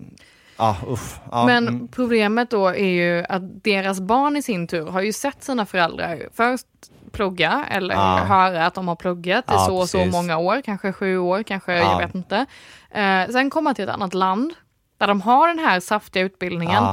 Ja, usch. Ja, Men mm. problemet då är ju att deras barn i sin tur har ju sett sina föräldrar först plugga eller Ja. höra att de har pluggat i så och så många år, kanske sju år, kanske, Ja. jag vet inte. Eh, sen komma till ett annat land där de har den här saftiga utbildningen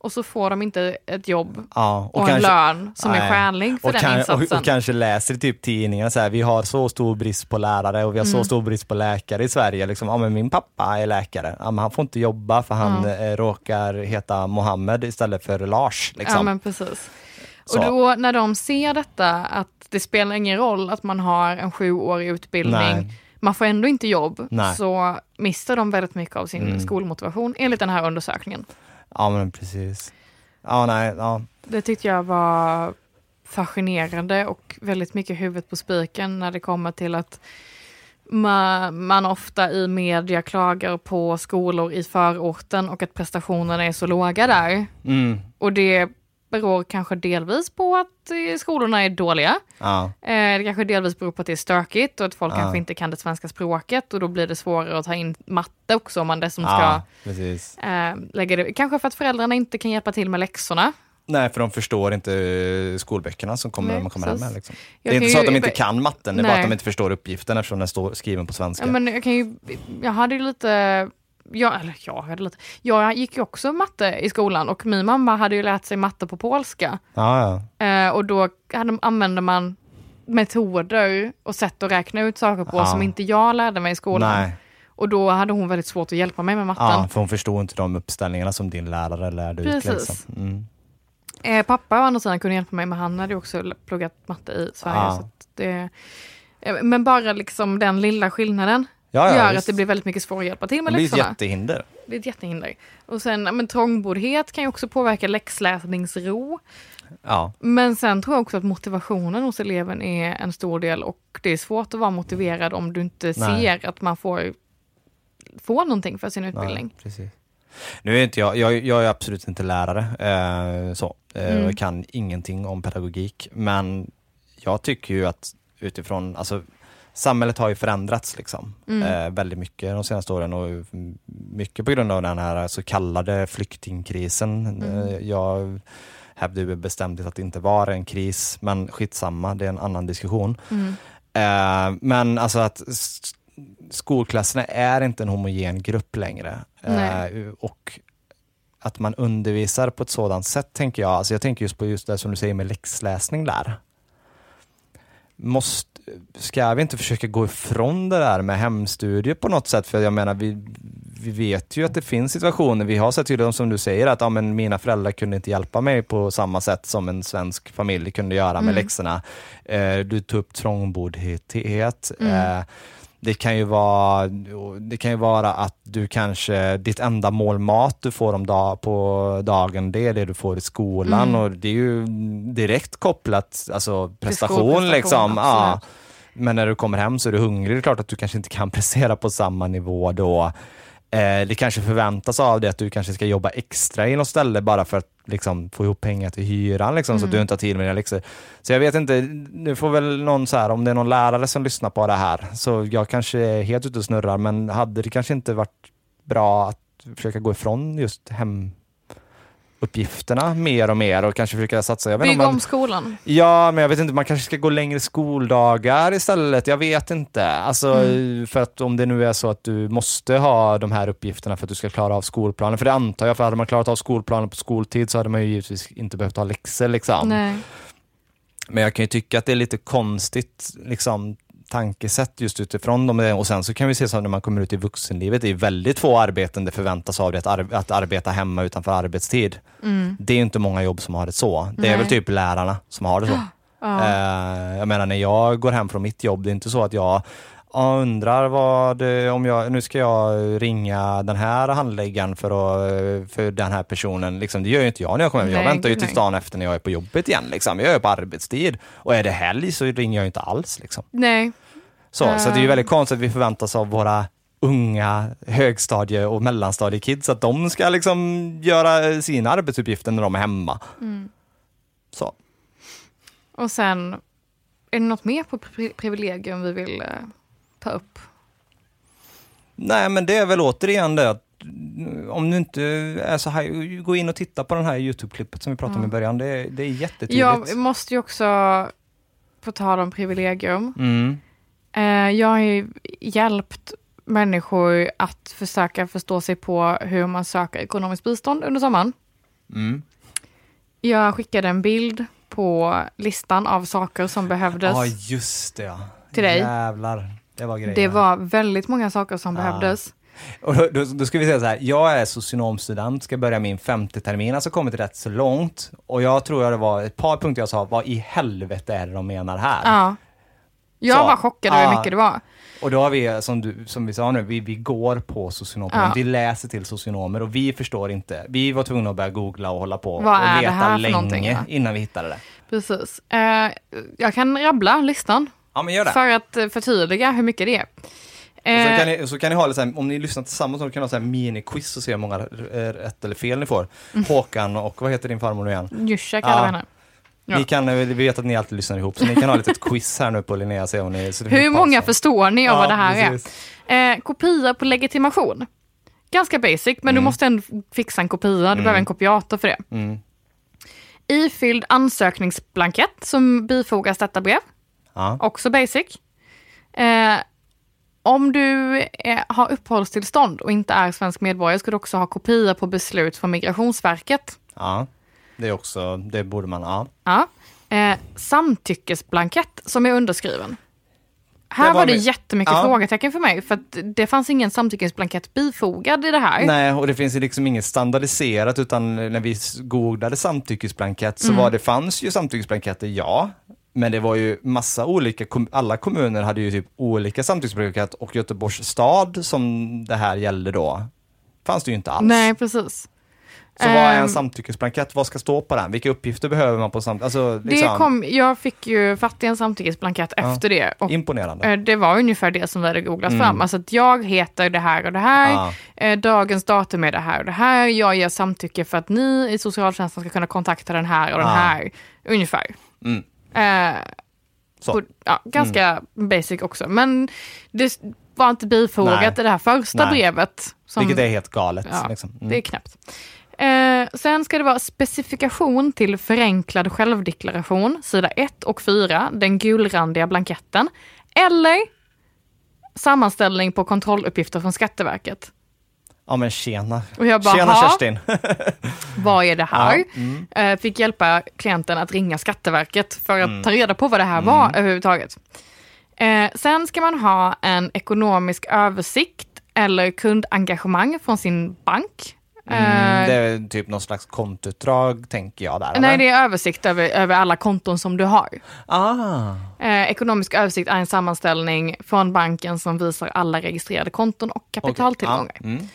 och så får de inte ett jobb ja. och, en lön som är nej. skälig för och, den kan, insatsen. och, och kanske läser typ tidningarna så här, vi har så stor brist på lärare och vi har Mm. så stor brist på läkare i Sverige. Liksom, ja, men min pappa är läkare, ja, men han får inte jobba för han eh, råkar heta Mohammed istället för Lars. Liksom. Ja men precis. Så. Och då när de ser detta att det spelar ingen roll att man har en sjuårig utbildning, Nej. man får ändå inte jobb, Nej. så mister de väldigt mycket av sin Mm. skolmotivation enligt den här undersökningen. Ja men precis. Ja, nej, ja. Det tyckte jag var fascinerande och väldigt mycket huvudet på spiken när det kommer till att ma- man ofta i media klagar på skolor i förorten och att prestationerna är så låga där. Mm. Och det beror kanske delvis på att eh, skolorna är dåliga. ja. Eh, Det kanske delvis beror på att det är stökigt och att folk Ja. kanske inte kan det svenska språket och då blir det svårare att ta in matte också om man dessutom ska ja, eh, lägga det. Kanske för att föräldrarna inte kan hjälpa till med läxorna. Nej, för de förstår inte skolböckerna som kommer Nej, man kommer hem med. Liksom. Det är inte så att de inte kan matten, det är bara att de inte förstår uppgiften eftersom den står skriven på svenska. Ja, men jag, kan ju, jag hade ju lite, jag, eller jag hade lite, jag gick ju också matte i skolan och min mamma hade ju lärt sig matte på polska. ja, ja. Eh, och då hade, använde man metoder och sätt att räkna ut saker på Ja. som inte jag lärde mig i skolan. Nej, Och då hade hon väldigt svårt att hjälpa mig med matten. ja, för hon förstår inte de uppställningarna som din lärare lärde ut. Precis. Liksom. Mm. Eh, pappa å andra sidan kunde hjälpa mig, men han hade också pluggat matte i Sverige. Ja. Så det, eh, men bara liksom den lilla skillnaden Ja, ja, gör visst. att det blir väldigt mycket svårare att hjälpa till med Det blir ett läxorna. jättehinder. Det är ett jättehinder. Och sen, men trångboddhet kan ju också påverka läxläsningsro. Ja, Men sen tror jag också att motivationen hos eleven är en stor del och det är svårt att vara motiverad om du inte Nej. ser att man får, får någonting för sin utbildning. nej. Nu är inte jag, jag, jag är absolut inte lärare, eh, så. Eh, Mm. Kan ingenting om pedagogik, men jag tycker ju att utifrån, alltså samhället har ju förändrats liksom, Mm. eh, väldigt mycket de senaste åren och mycket på grund av den här så kallade flyktingkrisen. Mm. Eh, jag hävdar ju bestämt att det inte var en kris, men skitsamma, det är en annan diskussion. Mm. Eh, men alltså att skolklasserna är inte en homogen grupp längre. Eh, och att man undervisar på ett sådant sätt tänker jag, alltså jag tänker just på just det som du säger med läxläsning där. Måste, ska vi inte försöka gå ifrån det där med hemstudier på något sätt? För jag menar, vi, vi vet ju att det finns situationer, vi har sett ju det som du säger, att ja, men mina föräldrar kunde inte hjälpa mig på samma sätt som en svensk familj kunde göra med Mm. läxorna. Eh, du tog upp trångboddhet. Mm. Eh, det kan, ju vara, det kan ju vara att du kanske, ditt enda mål mat du får om dag, på dagen, det är det du får i skolan Mm. och det är ju direkt kopplat, alltså prestation liksom. Ja. Men när du kommer hem så är du hungrig, det är klart att du kanske inte kan [LAUGHS] prestera på samma nivå då. Eh, det kanske förväntas av dig att du kanske ska jobba extra i något ställe bara för att liksom, få ihop pengar till hyran liksom, så att Mm. du inte har tid med dina läxor. Så jag vet inte, nu får väl någon så här, om det är någon lärare som lyssnar på det här, så jag kanske är helt ute och snurrar, men hade det kanske inte varit bra att försöka gå ifrån just hemuppgifterna mer och mer och kanske försöka satsa, jag om man, om skolan. Ja, men jag vet inte, man kanske ska gå längre skoldagar istället. Jag vet inte. Alltså, Mm. för att om det nu är så att du måste ha de här uppgifterna för att du ska klara av skolplanen. För det antar jag, för hade man klarat av skolplanen på skoltid så hade man ju givetvis inte behövt ha läxor liksom. Nej. Men jag kan ju tycka att det är lite konstigt liksom tankesätt just utifrån dem. Och sen så kan vi se så när man kommer ut i vuxenlivet, det är väldigt få arbeten det förväntas av dig att, ar- att arbeta hemma utanför arbetstid. Mm. Det är inte många jobb som har det så. Det är Nej. väl typ lärarna som har det så. [GASPS] Ja. Eh, jag menar när jag går hem från mitt jobb, det är inte så att jag ja, undrar vad, eh, om jag, nu ska jag ringa den här handläggaren för, att, för den här personen. Liksom, det gör ju inte jag när jag kommer hem. Jag Nej, väntar ju nej. dagen efter när jag är på jobbet igen. Liksom. Jag är på arbetstid. Och är det helg så ringer jag inte alls. Liksom. Nej. Så, så det är ju väldigt konstigt att vi förväntas av våra unga högstadie och mellanstadiekids att de ska liksom göra sina arbetsuppgifter när de är hemma. Mm. Så. Och sen, är det något mer på pri privilegium vi vill eh, ta upp? Nej, men det är väl återigen det att om du inte är så här, gå in och titta på den här Youtube-klippet som vi pratade om i början. Det, är- det är jättetydligt. Jag måste ju också, på tal om privilegium, Mm. eh, jag har ju hjälpt människor att försöka förstå sig på hur man söker ekonomiskt bistånd under sommaren. Mm. Jag skickade en bild på listan av saker som behövdes. Ja, just det. Till dig. Jävlar, det var. Det var väldigt många saker som Ja. behövdes. Och då, då, då ska vi säga så här, jag är socionomstudent, ska börja min femte termin, alltså kommit rätt så långt. Och jag tror att det var ett par punkter jag sa, vad i helvete är det de menar här? Ja. Jag Så. var chockad över hur mycket det var. Och då har vi, som, du, som vi sa nu, vi, vi går på socionomprogram, Ja. vi läser till socionomer och vi förstår inte. Vi var tvungna att börja googla och hålla på Vad och leta länge innan vi hittade det. Precis. Eh, jag kan rabbla listan Ja, men gör det. för att eh, förtydliga hur mycket det är. Och så, Eh, kan ni, så kan ni ha lite om ni lyssnar tillsammans så kan ni ha så här mini-quiz och se hur många eh, rätt eller fel ni får. Mm. Håkan och vad heter din farmor nu igen? Juscha kallar Ja. vi henne. Ja. Ni kan, eh, vi vet att ni alltid lyssnar ihop, så ni kan ha ett litet quiz här nu på Linnea se om ni... Hur många förstår ni av vad det här precis. är? Eh, kopia på legitimation. Ganska basic, men du Mm. måste ändå fixa en kopia. Du behöver en kopiator för det. Mm. Ifylld ansökningsblankett som bifogas detta brev. Ja. Också basic. Eh, om du eh, har uppehållstillstånd och inte är svensk medborgare ska du också ha kopia på beslut från Migrationsverket. ja, det är också, det borde man, ja. Ja. Eh, samtyckesblankett som är underskriven. Här Det var, var det vi- jättemycket Ja. frågetecken för mig för att det fanns ingen samtyckesblankett bifogad i det här. Nej, och det finns ju liksom inget standardiserat utan när vi googlade samtyckesblankett så Mm. var det, fanns ju samtyckesblanketter, ja. Men det var ju massa olika, alla kommuner hade ju typ olika samtyckesblankett och Göteborgs stad som det här gällde då, fanns det ju inte alls. Nej, precis. Så vad är en Ehm, samtyckesblankett? Vad ska stå på den? Vilka uppgifter behöver man på samtyckes... Alltså, Det liksom, kom, jag fick ju fatt i en samtyckesblankett Ja. efter det. Och imponerande. eh, det var ungefär det som vi hade googlat Mm. fram. Alltså att jag heter det här och det här. Ja. Eh, dagens datum är det här och det här. Jag ger samtycke för att ni i socialtjänsten ska kunna kontakta den här och den Ja. här. Ungefär. Mm. Eh, på, ja, ganska basic också. Men det var inte bifogat Nej. i det här första Nej. brevet. Som, Vilket är helt galet. Ja, liksom. Det är mm. knäppt. Eh, sen ska det vara specifikation till förenklad självdeklaration, sida 1 och 4, den gulrandiga blanketten. Eller sammanställning på kontrolluppgifter från Skatteverket. Ja men tjena. Och jag bara, tjena "Ha, Kerstin. [LAUGHS] vad är det här? Ja, mm. Eh, fick hjälpa klienten att ringa Skatteverket för att Mm. ta reda på vad det här var överhuvudtaget. Eh, sen ska man ha en ekonomisk översikt eller kundengagemang från sin bank. Mm, Eh, det är typ någon slags kontoutdrag tänker jag där. Nej, eller? det är översikt över, över alla konton som du har. Ah, Eh, ekonomisk översikt är en sammanställning från banken som visar alla registrerade konton och kapitaltillgångar. Ja, mm.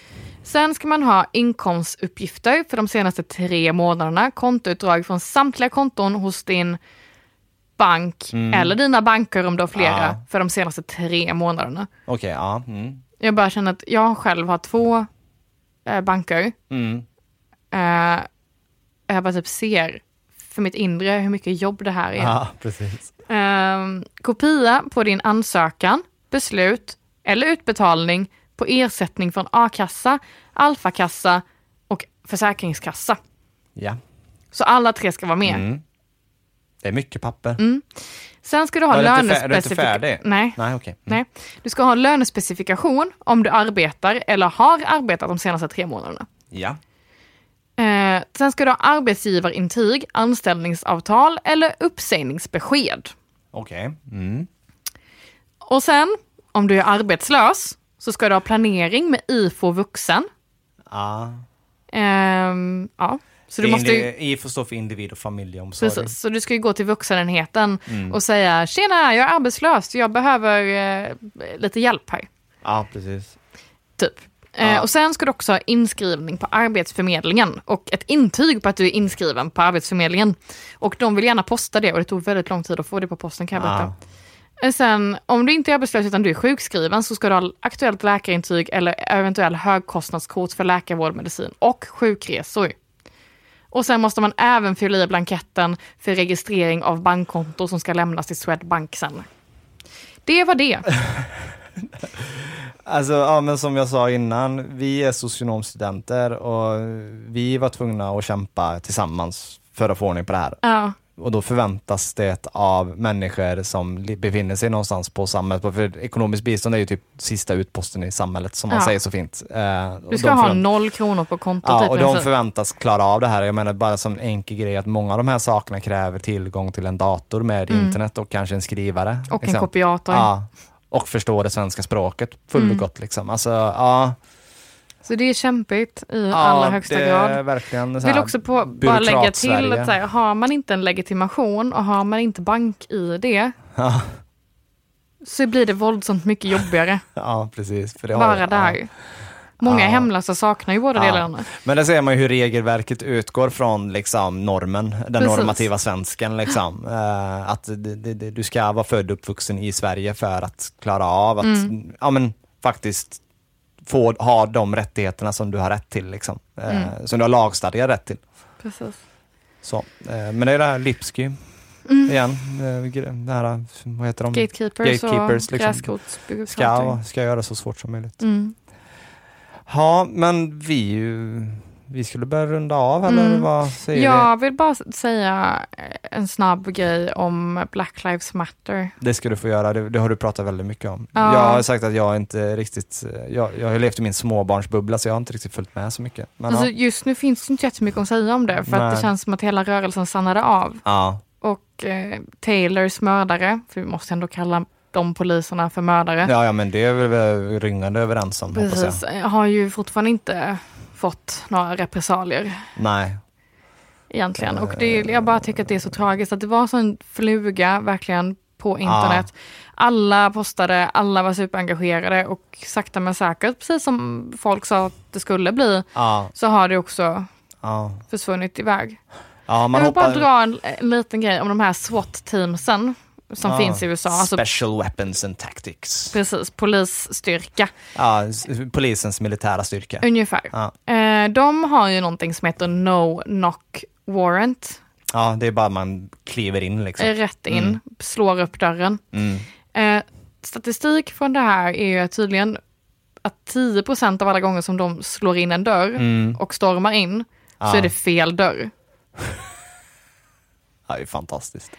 Sen ska man ha inkomstuppgifter för de senaste tre månaderna, kontoutdrag från samtliga konton hos din bank eller dina banker om du har flera Mm. Ja. för de senaste tre månaderna. Okej, ja. Mm. Jag bara känner att jag själv har två eh, banker. Mm. Eh, jag bara typ ser för mitt inre hur mycket jobb det här är. Precis. Ehm, kopia på din ansökan, beslut eller utbetalning på ersättning från a-kassa, alfakassa och försäkringskassa. Ja. Så alla tre ska vara med. Mm. Det är mycket papper. Sen ska du ha lönespecifikation. Nej. Nej, okej. Mm. Nej. Du ska ha lönespecifikation om du arbetar eller har arbetat de senaste tre månaderna. Ja. Eh, sen ska du ha arbetsgivarintyg, anställningsavtal eller uppsägningsbesked. Okej. Mm. Och sen, om du är arbetslös, så ska du ha planering med IFO vuxen. Ja. Ehm, ja, så du måste ju, IFO står för individ och familjeomsorg. precis, så du ska ju gå till vuxenenheten Mm. och säga tjena, jag är arbetslös, jag behöver eh, lite hjälp här. Ja, precis. Typ. Eh, Ja. och sen ska du också ha inskrivning på Arbetsförmedlingen och ett intyg på att du är inskriven på Arbetsförmedlingen. Och de vill gärna posta det och det tog väldigt lång tid att få det på posten kan jag berätta. Eh, Sen om du inte är arbetslös utan du är sjukskriven så ska du ha aktuellt läkarintyg eller eventuell högkostnadskort för läkarvård, medicin och sjukresor. Och sen måste man även fylla i blanketten för registrering av bankkonto som ska lämnas till Swedbank sen. Det var det. [LAUGHS] Alltså, ja, men som jag sa innan, vi är socionomstudenter och vi var tvungna att kämpa tillsammans för att få ordning på det här. Ja, Och då förväntas det av människor som befinner sig någonstans på samhället. För ekonomiskt bistånd är ju typ sista utposten i samhället som man Ja. säger så fint. Eh, du ska ha noll kronor på kontot. Ja, typ, och de princip. förväntas klara av det här. Jag menar bara som en enkel grej att många av de här sakerna kräver tillgång till en dator med Mm. internet och kanske en skrivare. och en kopiator. Ja, och förstå det svenska språket fullgott liksom. Alltså, ja. Så det är kämpigt i ja, allra högsta det grad. är verkligen så vill också på, bara lägga till att här, har man inte en legitimation och har man inte bank-id Ja, så blir det våldsamt mycket jobbigare. [LAUGHS] ja, precis. För det Bara jag. där. Ja. Många Ja. hemlösa saknar ju båda Ja. delarna. Men där ser man ju hur regelverket utgår från liksom, normen, den Precis. normativa svensken. Liksom. Eh, att det, det, du ska vara född och uppvuxen i Sverige för att klara av att Mm. ja, men, faktiskt få ha de rättigheterna som du har rätt till. Liksom. Eh, Mm. Som du har lagstadgad rätt till. Precis. Så. Eh, men det är det här Lipsky Mm. igen. Eh, det här, vad heter de? Gatekeepers, Gatekeepers, och liksom. gräsrotsbyråkrater. Ska, ska göra så svårt som möjligt. Mm. Ja, men vi vi skulle börja runda av eller Mm. vad säger vi? Jag vill bara säga en snabb grej om Black Lives Matter. Det ska du få göra, det, det har du pratat väldigt mycket om. Ja. Jag har sagt att jag inte riktigt, jag, jag har levt i min småbarnsbubbla så jag har inte riktigt följt med så mycket. Men Alltså, ja. just nu finns det inte jättemycket att säga om det för att det känns som att hela rörelsen stannade av. ja, Och eh, Taylors mördare, för vi måste ändå kalla de poliserna för mördare, ja, ja, men det är vi väl ryngande överens om hoppas precis, jag. eh, har ju fortfarande inte fått några repressalier Nej, egentligen. Och det, jag bara tycker att det är så tragiskt att det var så en fluga verkligen på internet. Alla postade, alla var superengagerade och sakta men säkert, precis som folk sa att det skulle bli, ja, så har det också ja. försvunnit iväg. ja man jag vill bara hoppar... dra en, en liten grej om de här SWAT-teamsen som Ja. finns i USA. Alltså, Special Weapons and Tactics. precis, polisstyrka Ja, polisens militära styrka. ungefär. Ja. Eh, de har ju någonting som heter No Knock Warrant. ja, det är bara man kliver in liksom. Eh, Rätt in, Mm. slår upp dörren. Mm. Eh, statistik från det här är ju tydligen att 10% av alla gånger som de slår in en dörr Mm. och stormar in så Ja. är det fel dörr. [LAUGHS] Det är fantastiskt.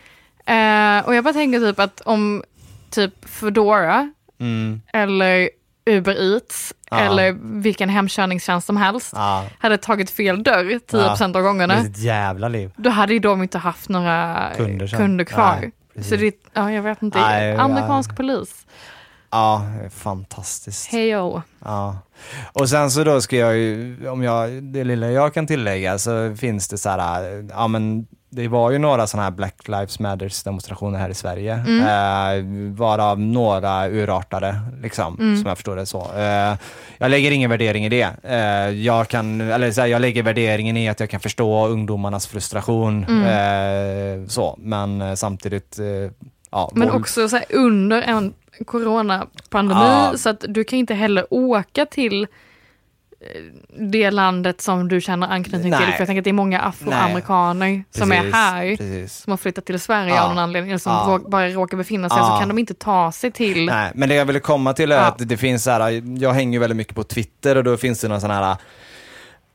Eh, och jag bara tänker typ att om typ Foodora Mm. eller Uber Eats Ja. eller vilken hemkörningstjänst som helst Ja, hade tagit fel dörr 10% av det gånga, är ett jävla liv. då hade ju de inte haft några Kunder kunder, kvar. Nej, precis. så det, ja, jag vet inte, Nej, ja. amerikansk polis. Ja, det är fantastiskt. Hejo. Ja. Och sen så då ska jag ju, om jag, det lilla jag kan tillägga så finns det så här, ja men det var ju några sådana här Black Lives Matters demonstrationer här i Sverige, eh, varav några urartade, liksom, som jag förstår det så. Eh, jag lägger ingen värdering i det. Eh, jag kan, eller så här, jag lägger värderingen i att jag kan förstå ungdomarnas frustration, eh, så, men eh, samtidigt, eh, ja, Men våld- också så här, under en coronapandemi Ja. så att du kan inte heller åka till det landet som du känner anknytning Nej. till. För jag tänker att det är många afroamerikaner som är här. Precis. Som har flyttat till Sverige Ja. av någon anledning. Eller som Ja. bara råkar befinna sig. Ja. Så kan de inte ta sig till... Nej, men det jag ville komma till är att det finns så här, jag hänger väldigt mycket på Twitter och då finns det någon sån här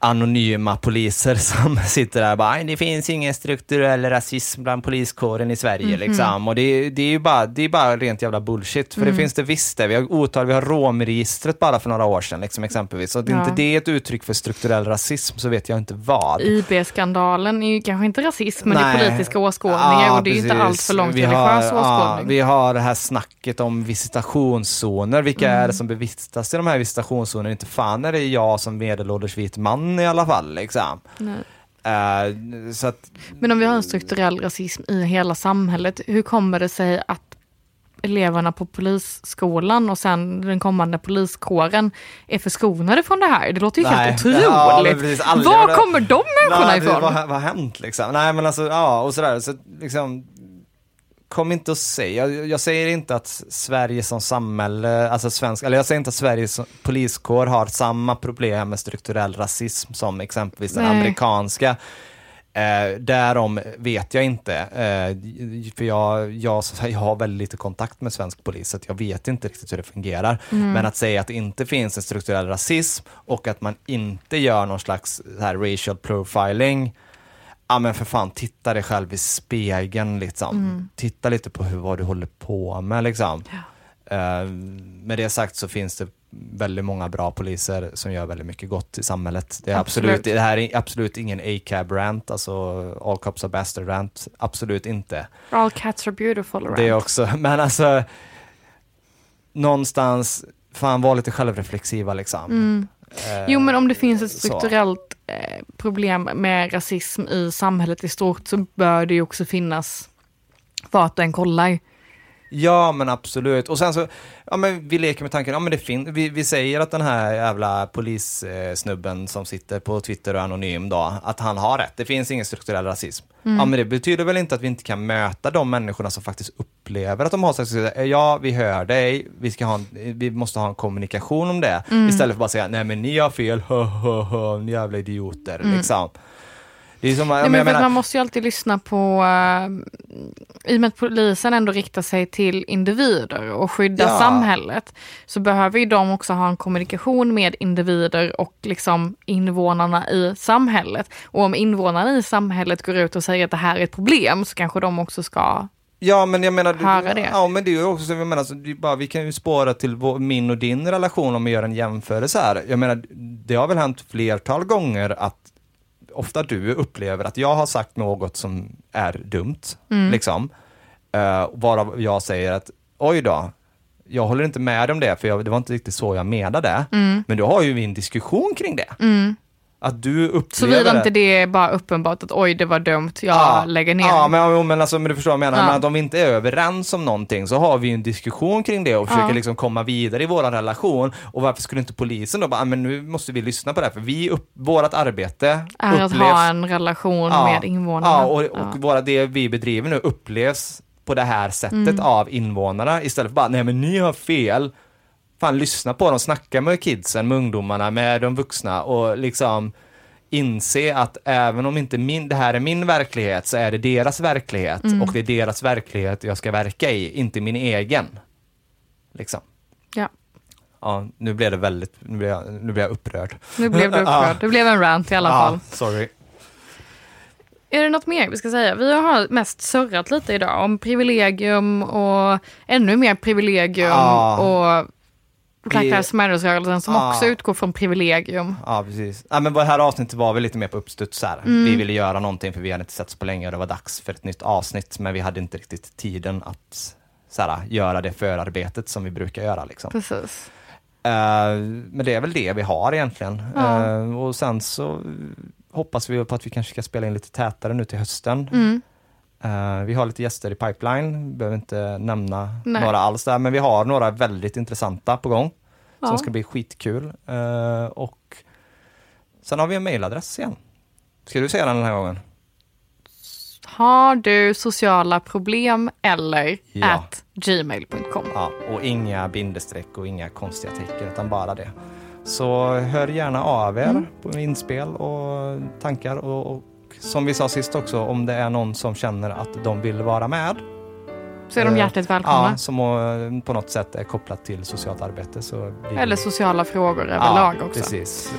anonyma poliser [LAUGHS] som sitter där och bara, "Nej, det finns ingen strukturell rasism bland poliskåren i Sverige Mhm. liksom. Och det, det är ju bara, det är bara rent jävla bullshit, för Mm. det finns det visst det. Vi har otal, vi har romregistret bara för några år sedan liksom, exempelvis. Så att Ja. inte det är ett uttryck för strukturell rasism så vet jag inte vad. IB-skandalen är ju kanske inte rasism, men det är Nej. politiska åskådningar Ja, och det är ju inte allt för långt Vi religiös har, ja, åskådning. vi har det här snacket om visitationszoner. Vilka Mm. är det som bevistas i de här visitationszonerna? Inte fan är det jag som medelålders vit man i alla fall. Liksom. Eh, så att, Men om vi har en strukturell rasism i hela samhället, hur kommer det sig att eleverna på polisskolan och sen den kommande poliskåren är förskonade från det här? Det låter ju Nej. helt Ja, otroligt. precis. Aldrig Var det- kommer de människorna nej, ifrån? vad, vad har hänt liksom? Nej men alltså, ja och sådär. Så liksom, kom inte att säga, jag, jag, säger inte att Sverige som samhälle, alltså svensk, eller jag säger inte att Sveriges poliskår har samma problem med strukturell rasism som exempelvis den amerikanska. Eh, därom vet jag inte, eh, för jag, jag, jag har väldigt lite kontakt med svensk polis, så jag vet inte riktigt hur det fungerar. Mm. Men att säga att det inte finns en strukturell rasism och att man inte gör någon slags här racial profiling, ja men för fan, titta dig själv i spegeln liksom. Mm. Titta lite på hur, vad du håller på med liksom. Ja. Uh, med det sagt så finns det väldigt många bra poliser som gör väldigt mycket gott i samhället. Det, är absolut. absolut det här är absolut ingen A-cab-rant, alltså all cops are bastard-rant. Absolut inte. All cats are beautiful rant. Det också, [LAUGHS] men alltså någonstans, fan var lite självreflexiva liksom. Mm. Uh, jo men om det finns ett strukturellt uh, problem med rasism i samhället i stort så bör det ju också finnas vart den kollar. Ja, men absolut. Och sen så, ja men vi leker med tanken, ja men det finns, vi, vi säger att den här jävla polissnubben som sitter på Twitter och är anonym då, att han har rätt. Det finns ingen strukturell rasism. Mm. Ja men det betyder väl inte att vi inte kan möta de människorna som faktiskt upplever att de har strukturell Ja, vi hör dig, vi, ska ha en, vi måste ha en kommunikation om det. Mm. Istället för att bara säga, nej men ni har fel, hö, hö, hö, ni jävla idioter, mm. liksom. Det är som, Nej, men menar... Man måste ju alltid lyssna på, uh, i och med att polisen ändå riktar sig till individer och skyddar ja. samhället, så behöver ju de också ha en kommunikation med individer och liksom invånarna i samhället. Och om invånarna i samhället går ut och säger att det här är ett problem så kanske de också ska Ja men jag menar, höra det. Ja men det är också, jag menar, så bara, vi kan ju spåra till vår, min och din relation om vi gör en jämförelse här. Jag menar, det har väl hänt flertal gånger att ofta du upplever att jag har sagt något som är dumt, mm. liksom. Uh, varav jag säger att oj då, jag håller inte med om det, för jag, det var inte riktigt så jag menade. Mm. Men då har ju vi en diskussion kring det. Mm. Att du upplever Såvida inte det är bara uppenbart att oj det var dumt, jag ja, lägger ner. Ja men, men, alltså, men du förstår vad jag menar, ja. men att om vi inte är överens om någonting så har vi en diskussion kring det och försöker ja. liksom komma vidare i vår relation. Och varför skulle inte polisen då bara, ah, men nu måste vi lyssna på det här, för vi upp, vårat arbete är upplevs, att ha en relation med invånarna. Ja, och, och våra, det vi bedriver nu upplevs på det här sättet mm. av invånarna istället för bara, nej men ni har fel fan lyssna på dem, snacka med kidsen, med ungdomarna, med de vuxna och liksom inse att även om inte min, det här är min verklighet så är det deras verklighet mm. och det är deras verklighet jag ska verka i, inte min egen. Liksom. Ja. Ja, nu blev det väldigt, nu blev jag, nu blev jag upprörd. Nu blev du [LAUGHS] upprörd, det blev en rant i alla fall. sorry. Är det något mer vi ska säga? Vi har mest surrat lite idag om privilegium och ännu mer privilegium ja. och Black Lives Matter-rörelsen som ja. också utgår från privilegium. Ja, precis. Ja, men det här avsnittet var väl lite mer på uppstuds här. Mm. Vi ville göra någonting för vi hade inte setts på länge och det var dags för ett nytt avsnitt, men vi hade inte riktigt tiden att så här, göra det förarbetet som vi brukar göra. Liksom. Precis. Uh, men det är väl det vi har egentligen. Uh, och sen så hoppas vi på att vi kanske ska spela in lite tätare nu till hösten. Mm. Uh, vi har lite gäster i pipeline, behöver inte nämna Nej. några alls där, men vi har några väldigt intressanta på gång ja. som ska bli skitkul. Uh, och sen har vi en mailadress igen. Ska du säga den den här gången? Har du sociala problem eller ja. at gmail.com. Ja, och inga bindestreck och inga konstiga tecken utan bara det. Så hör gärna av er mm. på inspel och tankar och, och som vi sa sist också, om det är någon som känner att de vill vara med. Så är de eh, hjärtligt välkomna. Ja, som eh, på något sätt är kopplat till socialt arbete. Så Eller sociala frågor överlag ja, också. Precis.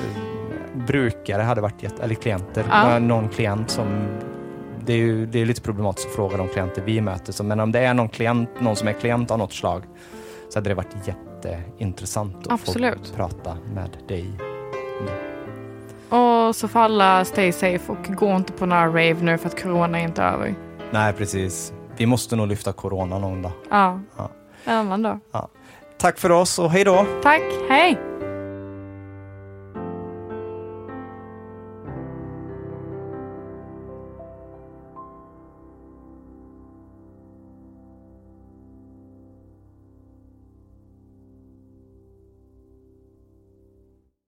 Brukare hade varit jätte, eller klienter, ja. någon klient som det är, ju, det är lite problematiskt att fråga de klienter vi möter. Så, men om det är någon, klient, någon som är klient av något slag så hade det varit jätteintressant att Absolut. få prata med dig. Och så får alla stay safe och gå inte på några rave nu för att corona är inte över. Nej, precis. Vi måste nog lyfta corona någon dag. Ja, ja. annan dag. Ja. Tack för oss och hej då. Tack, hej.